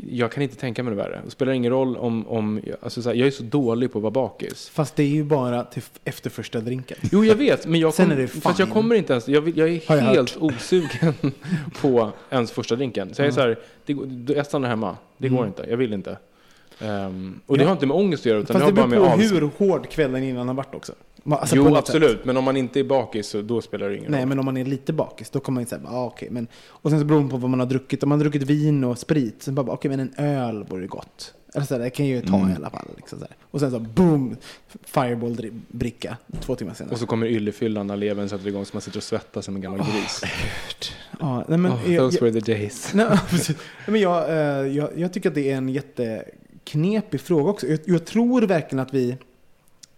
jag kan inte tänka mig det värre. Det spelar ingen roll om, om alltså så här, jag är så dålig på att vara bakis. Fast det är ju bara till efter första drinken. Jo, jag vet, men jag, kom, fast jag kommer inte ens, jag, jag är jag helt osugen på ens första drinken. Så jag är så här, det, jag stannar hemma, det går inte, jag vill inte. Ehm, och det Ja. har inte med ångest att göra, utan Fast det beror på hur hård kvällen innan har varit också. Alltså Jo, absolut, sätt. men om man inte är bakis så då spelar det ingen Nej, roll. men om man är lite bakis, då kommer man säga, ah, okej, men... Och sen så beror det på vad man har druckit. Om man har druckit vin och sprit, så bara, okej, men en öl vore gott. Eller så där, det kan jag ju ta i alla fall. Liksom så här. Och sen så, boom, fireball-bricka två timmar senare. Och så kommer yllefyllan när levern sätter igång så man sitter och svettas som en gammal gris. ja, nej, men, oh, jag, those jag, were the days. nej. Nej, men jag, eh, jag, jag tycker att det är en jätteknepig fråga också. Jag, jag tror verkligen att vi...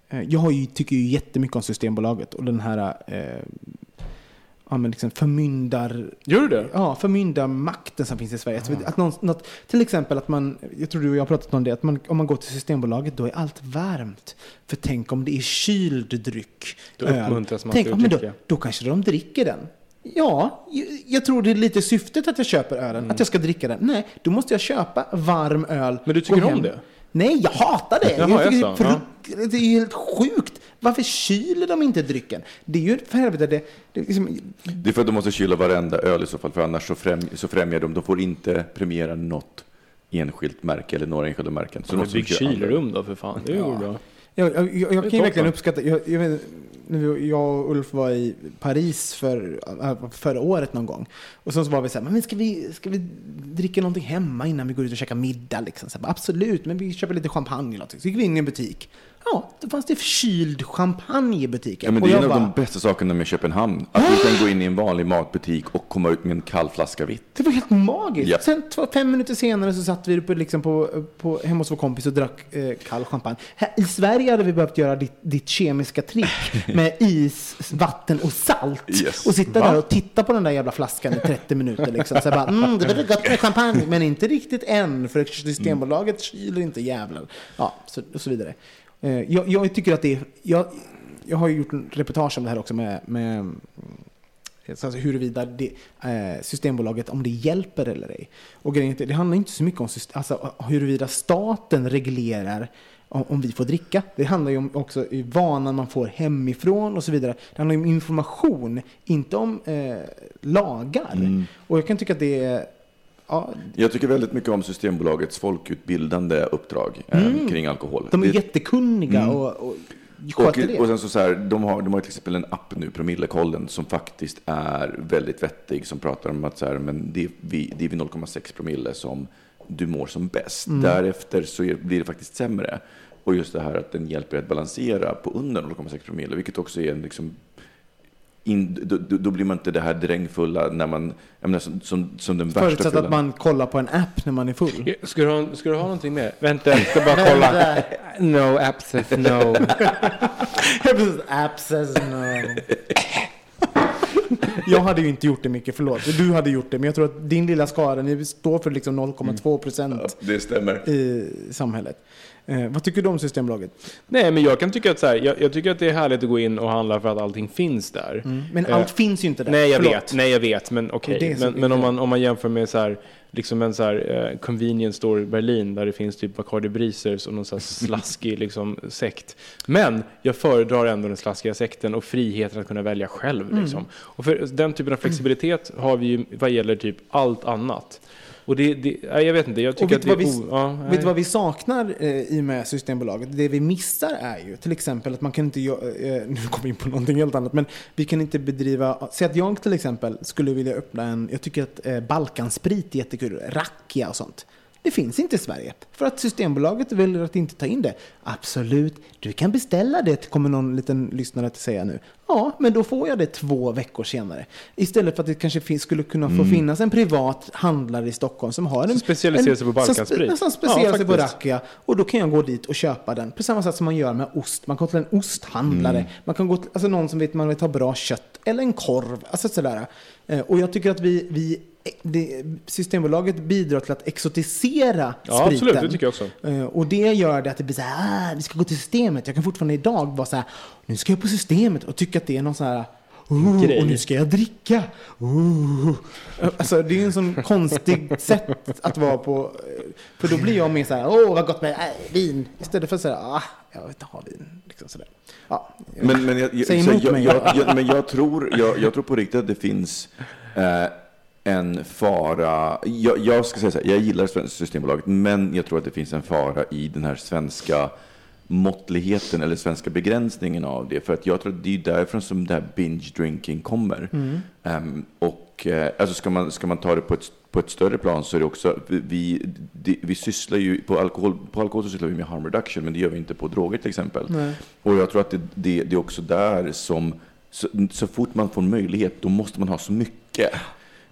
eh, Jag har ju, tycker ju jättemycket om Systembolaget och den här eh, ja, men liksom förmyndar... Gör du det? Ja, förmyndarmakten som finns i Sverige. Så Att någon, något, till exempel att man, jag tror du och jag har pratat om det, att man, om man går till Systembolaget då är allt varmt. För tänk om det är kyld dryck, Då uppmuntras man tänk, till att men då, dricka. då kanske de dricker den. Ja, jag, jag tror det är lite syftet att jag köper ölen, att jag ska dricka den. Nej, då måste jag köpa varm öl. Mm. Men du tycker om det? Nej, jag hatar det. Jaha, jag det, är frukt- det är helt sjukt. Varför kyler de inte drycken? Det är ju för helvete, det, det är liksom, Det är för att de måste kyla varenda öl i så fall, för annars så, främ, så främjar de, de får inte premiera något enskilt märke eller några enskilda märken. Så de Men måste bygg kylrum då för fan, det går bra. Jag, jag, jag, jag kan ju verkligen uppskatta, jag, jag, vet, vi- jag och Ulf var i Paris för, äh, förra året någon gång. Och sen så var vi så här, men ska vi, ska vi dricka någonting hemma innan vi går ut och käkar middag? Liksom? Så här, Absolut, men vi köper lite champagne eller någonting. Så gick vi in i en butik. Ja, då fanns det kyld champagne i butiken. Ja, men det är en av bara, de bästa sakerna med Köpenhamn. Att du kan gå in i en vanlig matbutik och komma ut med en kall flaska vitt. Det var helt magiskt. Ja. Sen två, fem minuter senare så satt vi på, liksom på, på, hemma hos vår kompis och drack eh, kall champagne. Här, I Sverige hade vi behövt göra ditt, ditt kemiska trick med is, vatten och salt. Yes. Och sitta där och titta på den där jävla flaskan i 30 minuter. Liksom. Så bara, mm, det var väl gott med champagne, men inte riktigt än. För Systembolaget kyler inte jävlar. Ja, så, och så vidare. Eh, jag, jag tycker att det är... Jag, jag har ju gjort en reportage om det här också med, med så alltså huruvida det, eh, Systembolaget, om det hjälper eller ej. Och grejen är, det handlar inte så mycket om syst- alltså, huruvida staten reglerar om, om vi får dricka. Det handlar ju om också i vanan man får hemifrån och så vidare. Det handlar om information, inte om eh, lagar. Och jag kan tycka att det är... Ja, Jag tycker väldigt mycket om Systembolagets folkutbildande uppdrag eh, kring alkohol. de är Det- jättekunniga och, och och, det. och sen så, så här, de har, de har till exempel en app nu, Promillekollen, som faktiskt är väldigt vettig. Som pratar om att så här, men det, är vid, det är vid 0,6 promille som du mår som bäst. Mm. Därefter så är, blir det faktiskt sämre. Och just det här att den hjälper att balansera på under 0,6 promille, vilket också är en liksom in, då, då blir man inte det här drängfulla när man, jag menar, som, som, som den värsta Förutsatt att man kollar på en app när man är full. Ska du, ha, ska du ha någonting mer? Vänta, jag ska bara kolla. No abscess, no. App says no. Jag hade ju inte gjort det mycket, förlåt. Du hade gjort det, men jag tror att din lilla skara, ni står för liksom 0,2 procent Det stämmer. i samhället. Eh, vad tycker du om Systembolaget? Nej, men jag kan tycka att så här, jag, jag tycker att det är härligt att gå in och handla för att allting finns där. Men Eh, allt finns ju inte där. Nej, jag Förlåt. vet. Nej, jag vet. Men okej. Som Men, men om, man, om man jämför med så här, liksom en så här, eh, convenience store i Berlin där det finns typ Bacardi Breezers och någon så här slaskig liksom, sekt. Men jag föredrar ändå den slaskiga sekten och friheten att kunna välja själv. Mm. Liksom. Och för den typen av flexibilitet har vi ju vad gäller typ allt annat. Och det, det jag vet inte, jag tycker att det är vi, ja, vet du vad vi saknar eh, i och med Systembolaget? Det vi missar är ju till exempel att man kan inte, gö- eh, nu kommer vi in på någonting helt annat, men vi kan inte bedriva, säg att jag till exempel skulle vilja öppna en, jag tycker att eh, Balkansprit är jättekul, rakia och sånt. Det finns inte i Sverige. För att Systembolaget väljer att inte ta in det. Absolut, du kan beställa det, kommer någon liten lyssnare att säga nu. Ja, men då får jag det två veckor senare. Istället för att det kanske skulle kunna få finnas en privat handlare i Stockholm som har en... Som specialiserar sig på Balkansprit. Som specialiserar sig på rakia. Och då kan jag gå dit och köpa den. På samma sätt som man gör med ost. Man går till en osthandlare. Man kan gå till alltså någon som vet man vill ha bra kött. Eller en korv. Alltså sådär. Eh, Och jag tycker att vi, vi det, Systembolaget bidrar till att exotisera Ja, spriten. absolut, det tycker jag också. Eh, Och det gör det att det blir så här, ah, vi ska gå till systemet. Jag kan fortfarande idag vara så här, nu ska jag på systemet och tycka att det är någon så här, oh, och nu ska jag dricka. Oh. Alltså det är ju en sån konstig sätt att vara på. eh, För då blir jag mer så här, åh vad gott med äh, vin. Istället för att säga, ah, jag vill inte ha vin. Liksom sådär. Ja. Men, men, jag, jag, Säg emot jag, mig. jag, jag, men jag, tror, jag, jag tror på riktigt att det finns eh, en fara. Jag, jag ska säga så här, jag gillar Systembolaget, men jag tror att det finns en fara i den här svenska måttligheten eller svenska begränsningen av det. För att jag tror att det är därifrån som det här binge drinking kommer. Ehm, och eh, alltså ska man, ska man ta det på ett, på ett större plan så är det också, vi, vi, det, vi sysslar ju, på alkohol, på alkohol så sysslar vi med harm reduction, men det gör vi inte på droger till exempel. Och jag tror att det, det, det är också där som, så, så fort man får möjlighet, då måste man ha så mycket.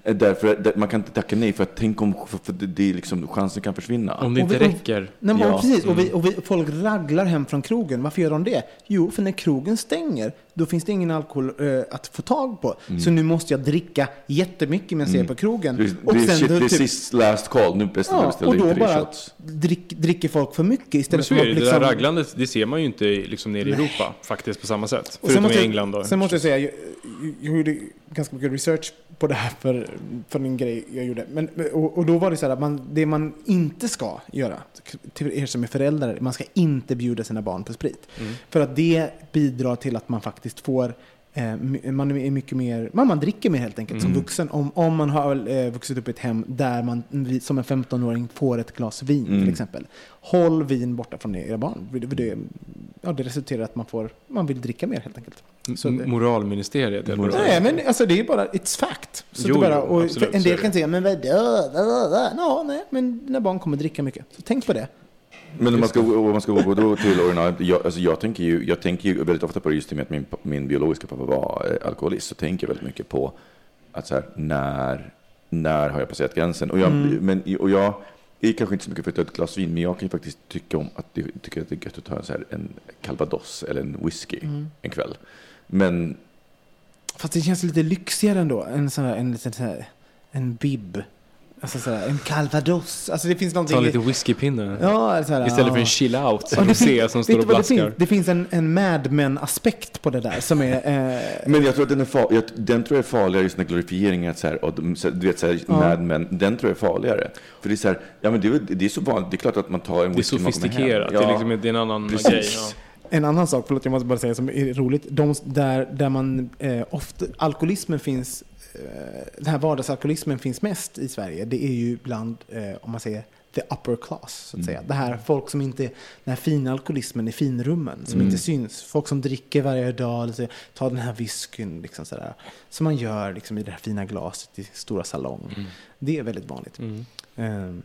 Eh, Därför man kan inte tacka nej, för att tänk om för, för det, det är liksom, chansen kan försvinna. Om det Och inte vi- räcker. Nej, men Ja. precis. Och, vi, och vi, folk raglar hem från krogen. Varför gör de det? Jo, för när krogen stänger, då finns det ingen alkohol eh, att få tag på. Så nu måste jag dricka jättemycket medan jag är på krogen. Det, det, är shit, då typ- sist last call, nu beställer Ja, beställer och då bara shots. drick, dricker folk för mycket istället för att det liksom... där raglandet, det ser man ju inte liksom nere i Europa faktiskt på samma sätt. Och Förutom i jag- England då. Sen måste jag säga, jag, jag gjorde ganska mycket research på det här för, för en grej jag gjorde. Men, och, och då var det så här att man, det man inte ska göra, till er som är föräldrar, man ska inte bjuda sina barn på sprit. Mm. För att det bidrar till att man faktiskt får man är mycket mer, man, man dricker mer helt enkelt Mm. som vuxen. Om, om man har eh, vuxit upp i ett hem där man som en 15-åring får ett glas vin Mm. till exempel. Håll vin borta från era barn. Det, ja, det resulterar i att man, får, man vill dricka mer helt enkelt. Så det- Moralministeriet. eller det Nej, men alltså det är bara, it's fact. Så Jo, bara, och absolut, en del kan säga, men vadå? Ja, nej, men dina barn kommer dricka mycket. Så tänk på det. Men om man ska, om man ska gå då till original, jag, alltså jag, tänker ju, jag tänker ju väldigt ofta på det just i och med att min, min biologiska pappa var eh, alkoholist, så tänker jag väldigt mycket på att så här, när, när har jag passerat gränsen? Och jag, men, och jag är kanske inte så mycket för att ta ett glas vin, men jag kan ju faktiskt tycka om att det, tycker att det är gött att ta en, så här, en calvados eller en whisky en kväll. Men Fast det känns lite lyxigare ändå. En sån här, en liten här, en bib. Alltså sådär, en calvados. Alltså det finns någonting... Ta lite whiskypinne. Ja, såhär, Istället ja. för en chill out Ja, som det du ser finns- som står och vad det blaskar. finns? Det finns en, en Mad Men-aspekt på det där som är... Eh, Men jag tror att den är, far, jag, den tror jag är farligare, just den här glorifieringen, att så här, och du vet, så här, Mad Men, den tror jag är farligare. För det är så här, ja men det, är det är så vanligt, det är klart att man tar en Det är whisky när kommer hem. sofistikerat. Det, är liksom, det är en annan Precis. grej. Ja. En annan sak, förlåt jag måste bara säga som är roligt. De, där, där man eh, ofta, alkoholismen finns, den här vardagsalkoholismen finns mest i Sverige. Det är ju bland, eh, om man säger, the upper class. Så att säga. Det här folk som inte, den här fina alkoholismen i finrummen, som inte syns. Folk som dricker varje dag, eller så, tar den här whiskyn, liksom sådär. Som man gör liksom, i det här fina glaset i stora salong. Det är väldigt vanligt. Ehm,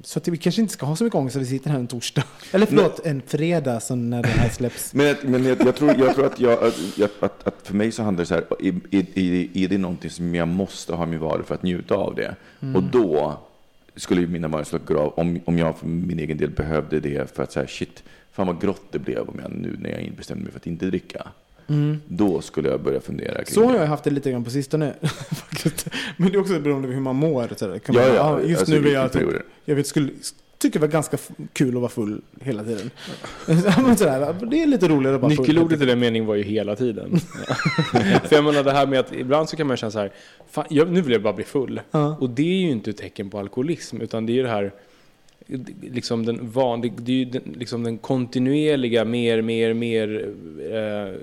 så att vi kanske inte ska ha så mycket ångest att vi sitter här en torsdag. Eller förlåt, en fredag som när det här släpps. Men, jag- men jag, jag, tror, jag tror att, jag, att, att, att för mig så handlar det så här, är, är, är, det någonting som jag måste ha i min vardag för att njuta av det? Och då skulle ju mina gå av, om, om jag för min egen del behövde det för att säga shit, fan vad grått det blev om jag nu när jag bestämde mig för att inte dricka. Då skulle jag börja fundera kring Så har jag haft det lite grann på sistone. Men det är också beroende på hur man mår. Så. Kan Ja, man, ja, just alltså, nu vill jag, typ, jag vet, skulle, tycker det var ganska kul att vara full hela tiden. Sådär, det är lite roligare att vara full. Nyckelordet i den meningen var ju hela tiden. För jag menar det här med att ibland så kan man känna så här, fan, jag, nu vill jag bara bli full. Ja. Och det är ju inte ett tecken på alkoholism, utan det är ju det här, liksom den, van, det, är ju den, liksom den kontinuerliga, mer, mer, mer eh,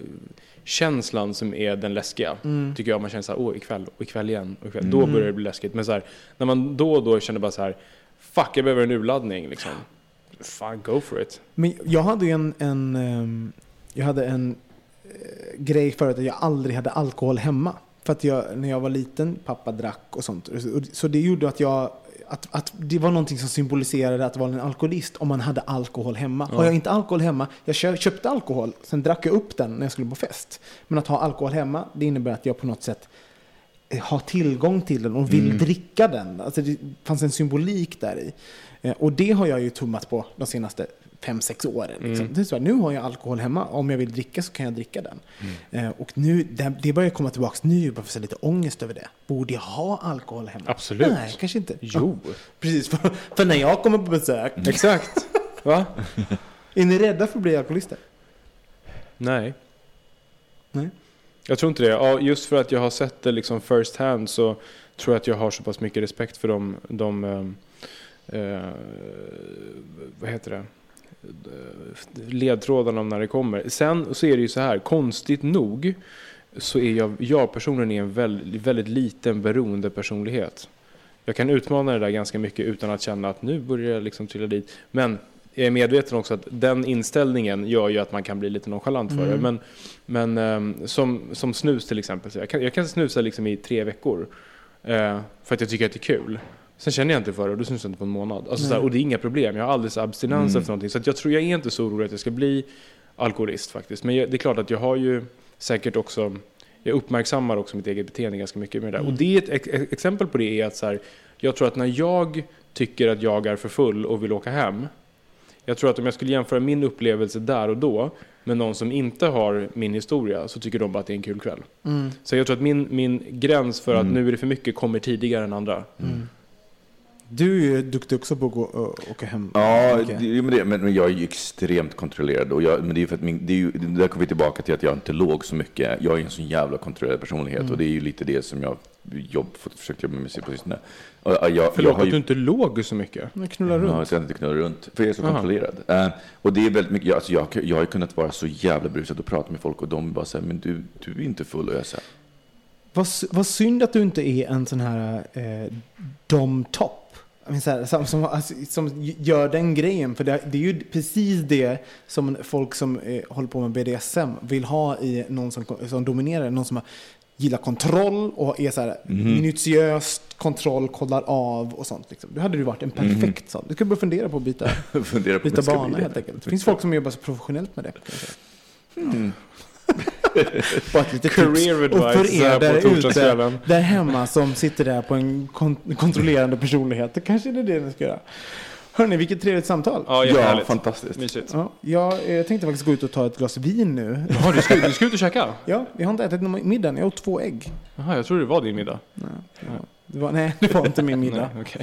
känslan som är den läskiga. Tycker jag man känner så här, åh ikväll, och ikväll igen, och ikväll. Då börjar det bli läskigt. Men så här, när man då och då känner bara så här, fuck jag behöver en urladdning liksom. Fan, go for it. Men jag hade ju en, en, ehm, jag hade en eh, grej förut att jag aldrig hade alkohol hemma. För att jag, när jag var liten, pappa drack och sånt. Så det gjorde att jag, att, att det var någonting som symboliserade att vara en alkoholist om man hade alkohol hemma. Har jag inte alkohol hemma, jag kö- köpte alkohol, sen drack jag upp den när jag skulle på fest. Men att ha alkohol hemma, det innebär att jag på något sätt eh, har tillgång till den och vill dricka den. Alltså det fanns en symbolik där i. Eh, Och det har jag ju tummat på de senaste fem sex åren. Liksom. Det är så här, nu har jag alkohol hemma. Om jag vill dricka så kan jag dricka den. Eh, Och nu, det, det börjar komma tillbaka nu. Jag börjar få lite ångest över det. Borde jag ha alkohol hemma? Absolut. Nej, kanske inte. Jo. Ja, precis, för, för när jag kommer på besök. Exakt. Va? Är ni rädda för att bli alkoholister? Nej. Nej. Jag tror inte det. Ja, just för att jag har sett det liksom first hand så tror jag att jag har så pass mycket respekt för de, de ehm, eh, vad heter det? Ledtrådarna om när det kommer. Sen så är det ju så här, konstigt nog så är jag, jag personligen är en väldigt, väldigt liten beroende personlighet. Jag kan utmana det där ganska mycket utan att känna att nu börjar jag liksom trilla dit. Men jag är medveten också att den inställningen gör ju att man kan bli lite nonchalant för det. Men, men ehm, som, som snus till exempel, jag kan, jag kan snusa liksom i tre veckor. eh, för att jag tycker att det är kul. Sen känner jag inte för det och då snusar jag inte på en månad. Alltså, så här, och det är inga problem, jag har så abstinens efter någonting. Så jag tror jag är inte så orolig att jag ska bli alkoholist faktiskt. Men jag, det är klart att jag har ju säkert också, jag uppmärksammar också mitt eget beteende ganska mycket med det där. Och det är ett ex- ex- exempel på det är att så här, jag tror att när jag tycker att jag är för full och vill åka hem. Jag tror att om jag skulle jämföra min upplevelse där och då med någon som inte har min historia så tycker de bara att det är en kul kväll. Så jag tror att min, min gräns för att nu är det för mycket kommer tidigare än andra. Du är ju duktig också på att gå och åka hem. Ja, det, men, det, men, men jag är ju extremt kontrollerad. Och jag, men det är för att min, det är ju, där kommer vi tillbaka till att jag inte låg så mycket. Jag är en sån jävla kontrollerad personlighet och det är ju lite det som jag jobb, försökt jobba med på sistone. Och, jag, jag Förlåt har att ju, du inte låg så mycket. Men knulla Ja, runt. så jag inte knullar runt. För jag är så Aha. kontrollerad. Eh, och det är väldigt mycket, jag, alltså jag, jag har kunnat vara så jävla brusad och prata med folk och de bara säger men du, du är inte full. Och jag säger Vad, vad synd att du inte är en sån här eh, dom så här, Som, som, alltså, som gör den grejen. För det, det är ju precis det som folk som eh, håller på med BDSM vill ha i någon som, som dominerar. Någon som gillar kontroll och är så här minutiöst kontroll, kollar av och sånt. Liksom. Då hade du varit en perfekt sån. Du skulle börja fundera på att byta, Fundera på byta bana helt enkelt. Det finns folk som jobbar så professionellt med det. säga. Bara ett litet Career tips. Och för er där ute, där hemma som sitter där på en kon- kontrollerande personlighet, då kanske det är det ni ska göra. Hörni, vilket trevligt samtal. Ja, Ja, fantastiskt. Mysigt. Ja, jag eh, tänkte faktiskt gå ut och ta ett glas vin nu. Jaha, du ska, du ska ut och käka? Ja, jag har inte ätit någon middag. Jag åt två ägg. Jaha, jag trodde det var din middag. Det var, nej, det var inte min middag. Nej, okej.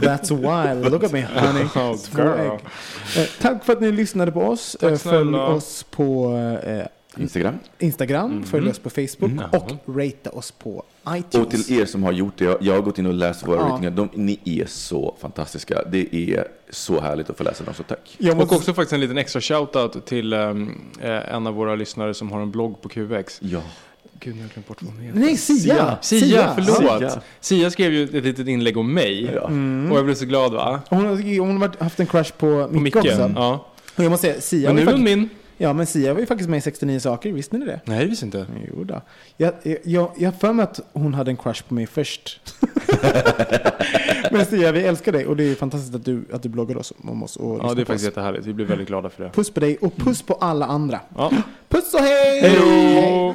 That's wild. Look at me, honey. Oh, Två girl. ägg. Eh, tack för att ni lyssnade på oss. Tack Eh, Följ oss på eh, Instagram. Instagram, följ oss på Facebook Mm. och rate oss på iTunes. Och till er som har gjort det, jag, jag har gått in och läst våra Ja. ratingar. De, ni är så fantastiska. Det är så härligt att få läsa dem, så tack. Jag Och måste, också faktiskt en liten extra shoutout till um, en av våra lyssnare som har en blogg på QX. Ja. Gud, nu har jag glömt bort vad hon heter. nej, Sia! Sia, förlåt. Sia. Sia. skrev ju ett litet inlägg om mig. Ja. Mm. Och jag blev så glad va? Hon har, hon har varit- haft en crush på På Micke också. Ja. Och jag måste säga, Sia Men nu är hon min. Ja, men Sia var ju faktiskt med i 69 saker, visste ni det? Nej, det visste inte. Jo då. Jag, jag, jag, jag har för mig att hon hade en crush på mig först. men Sia, vi älskar dig och det är fantastiskt att du, att du bloggar oss om oss. Och Ja, det är faktiskt oss. jättehärligt. Vi blir väldigt glada för det. Puss på dig och puss på alla andra. Ja. Puss och hej! Hej då!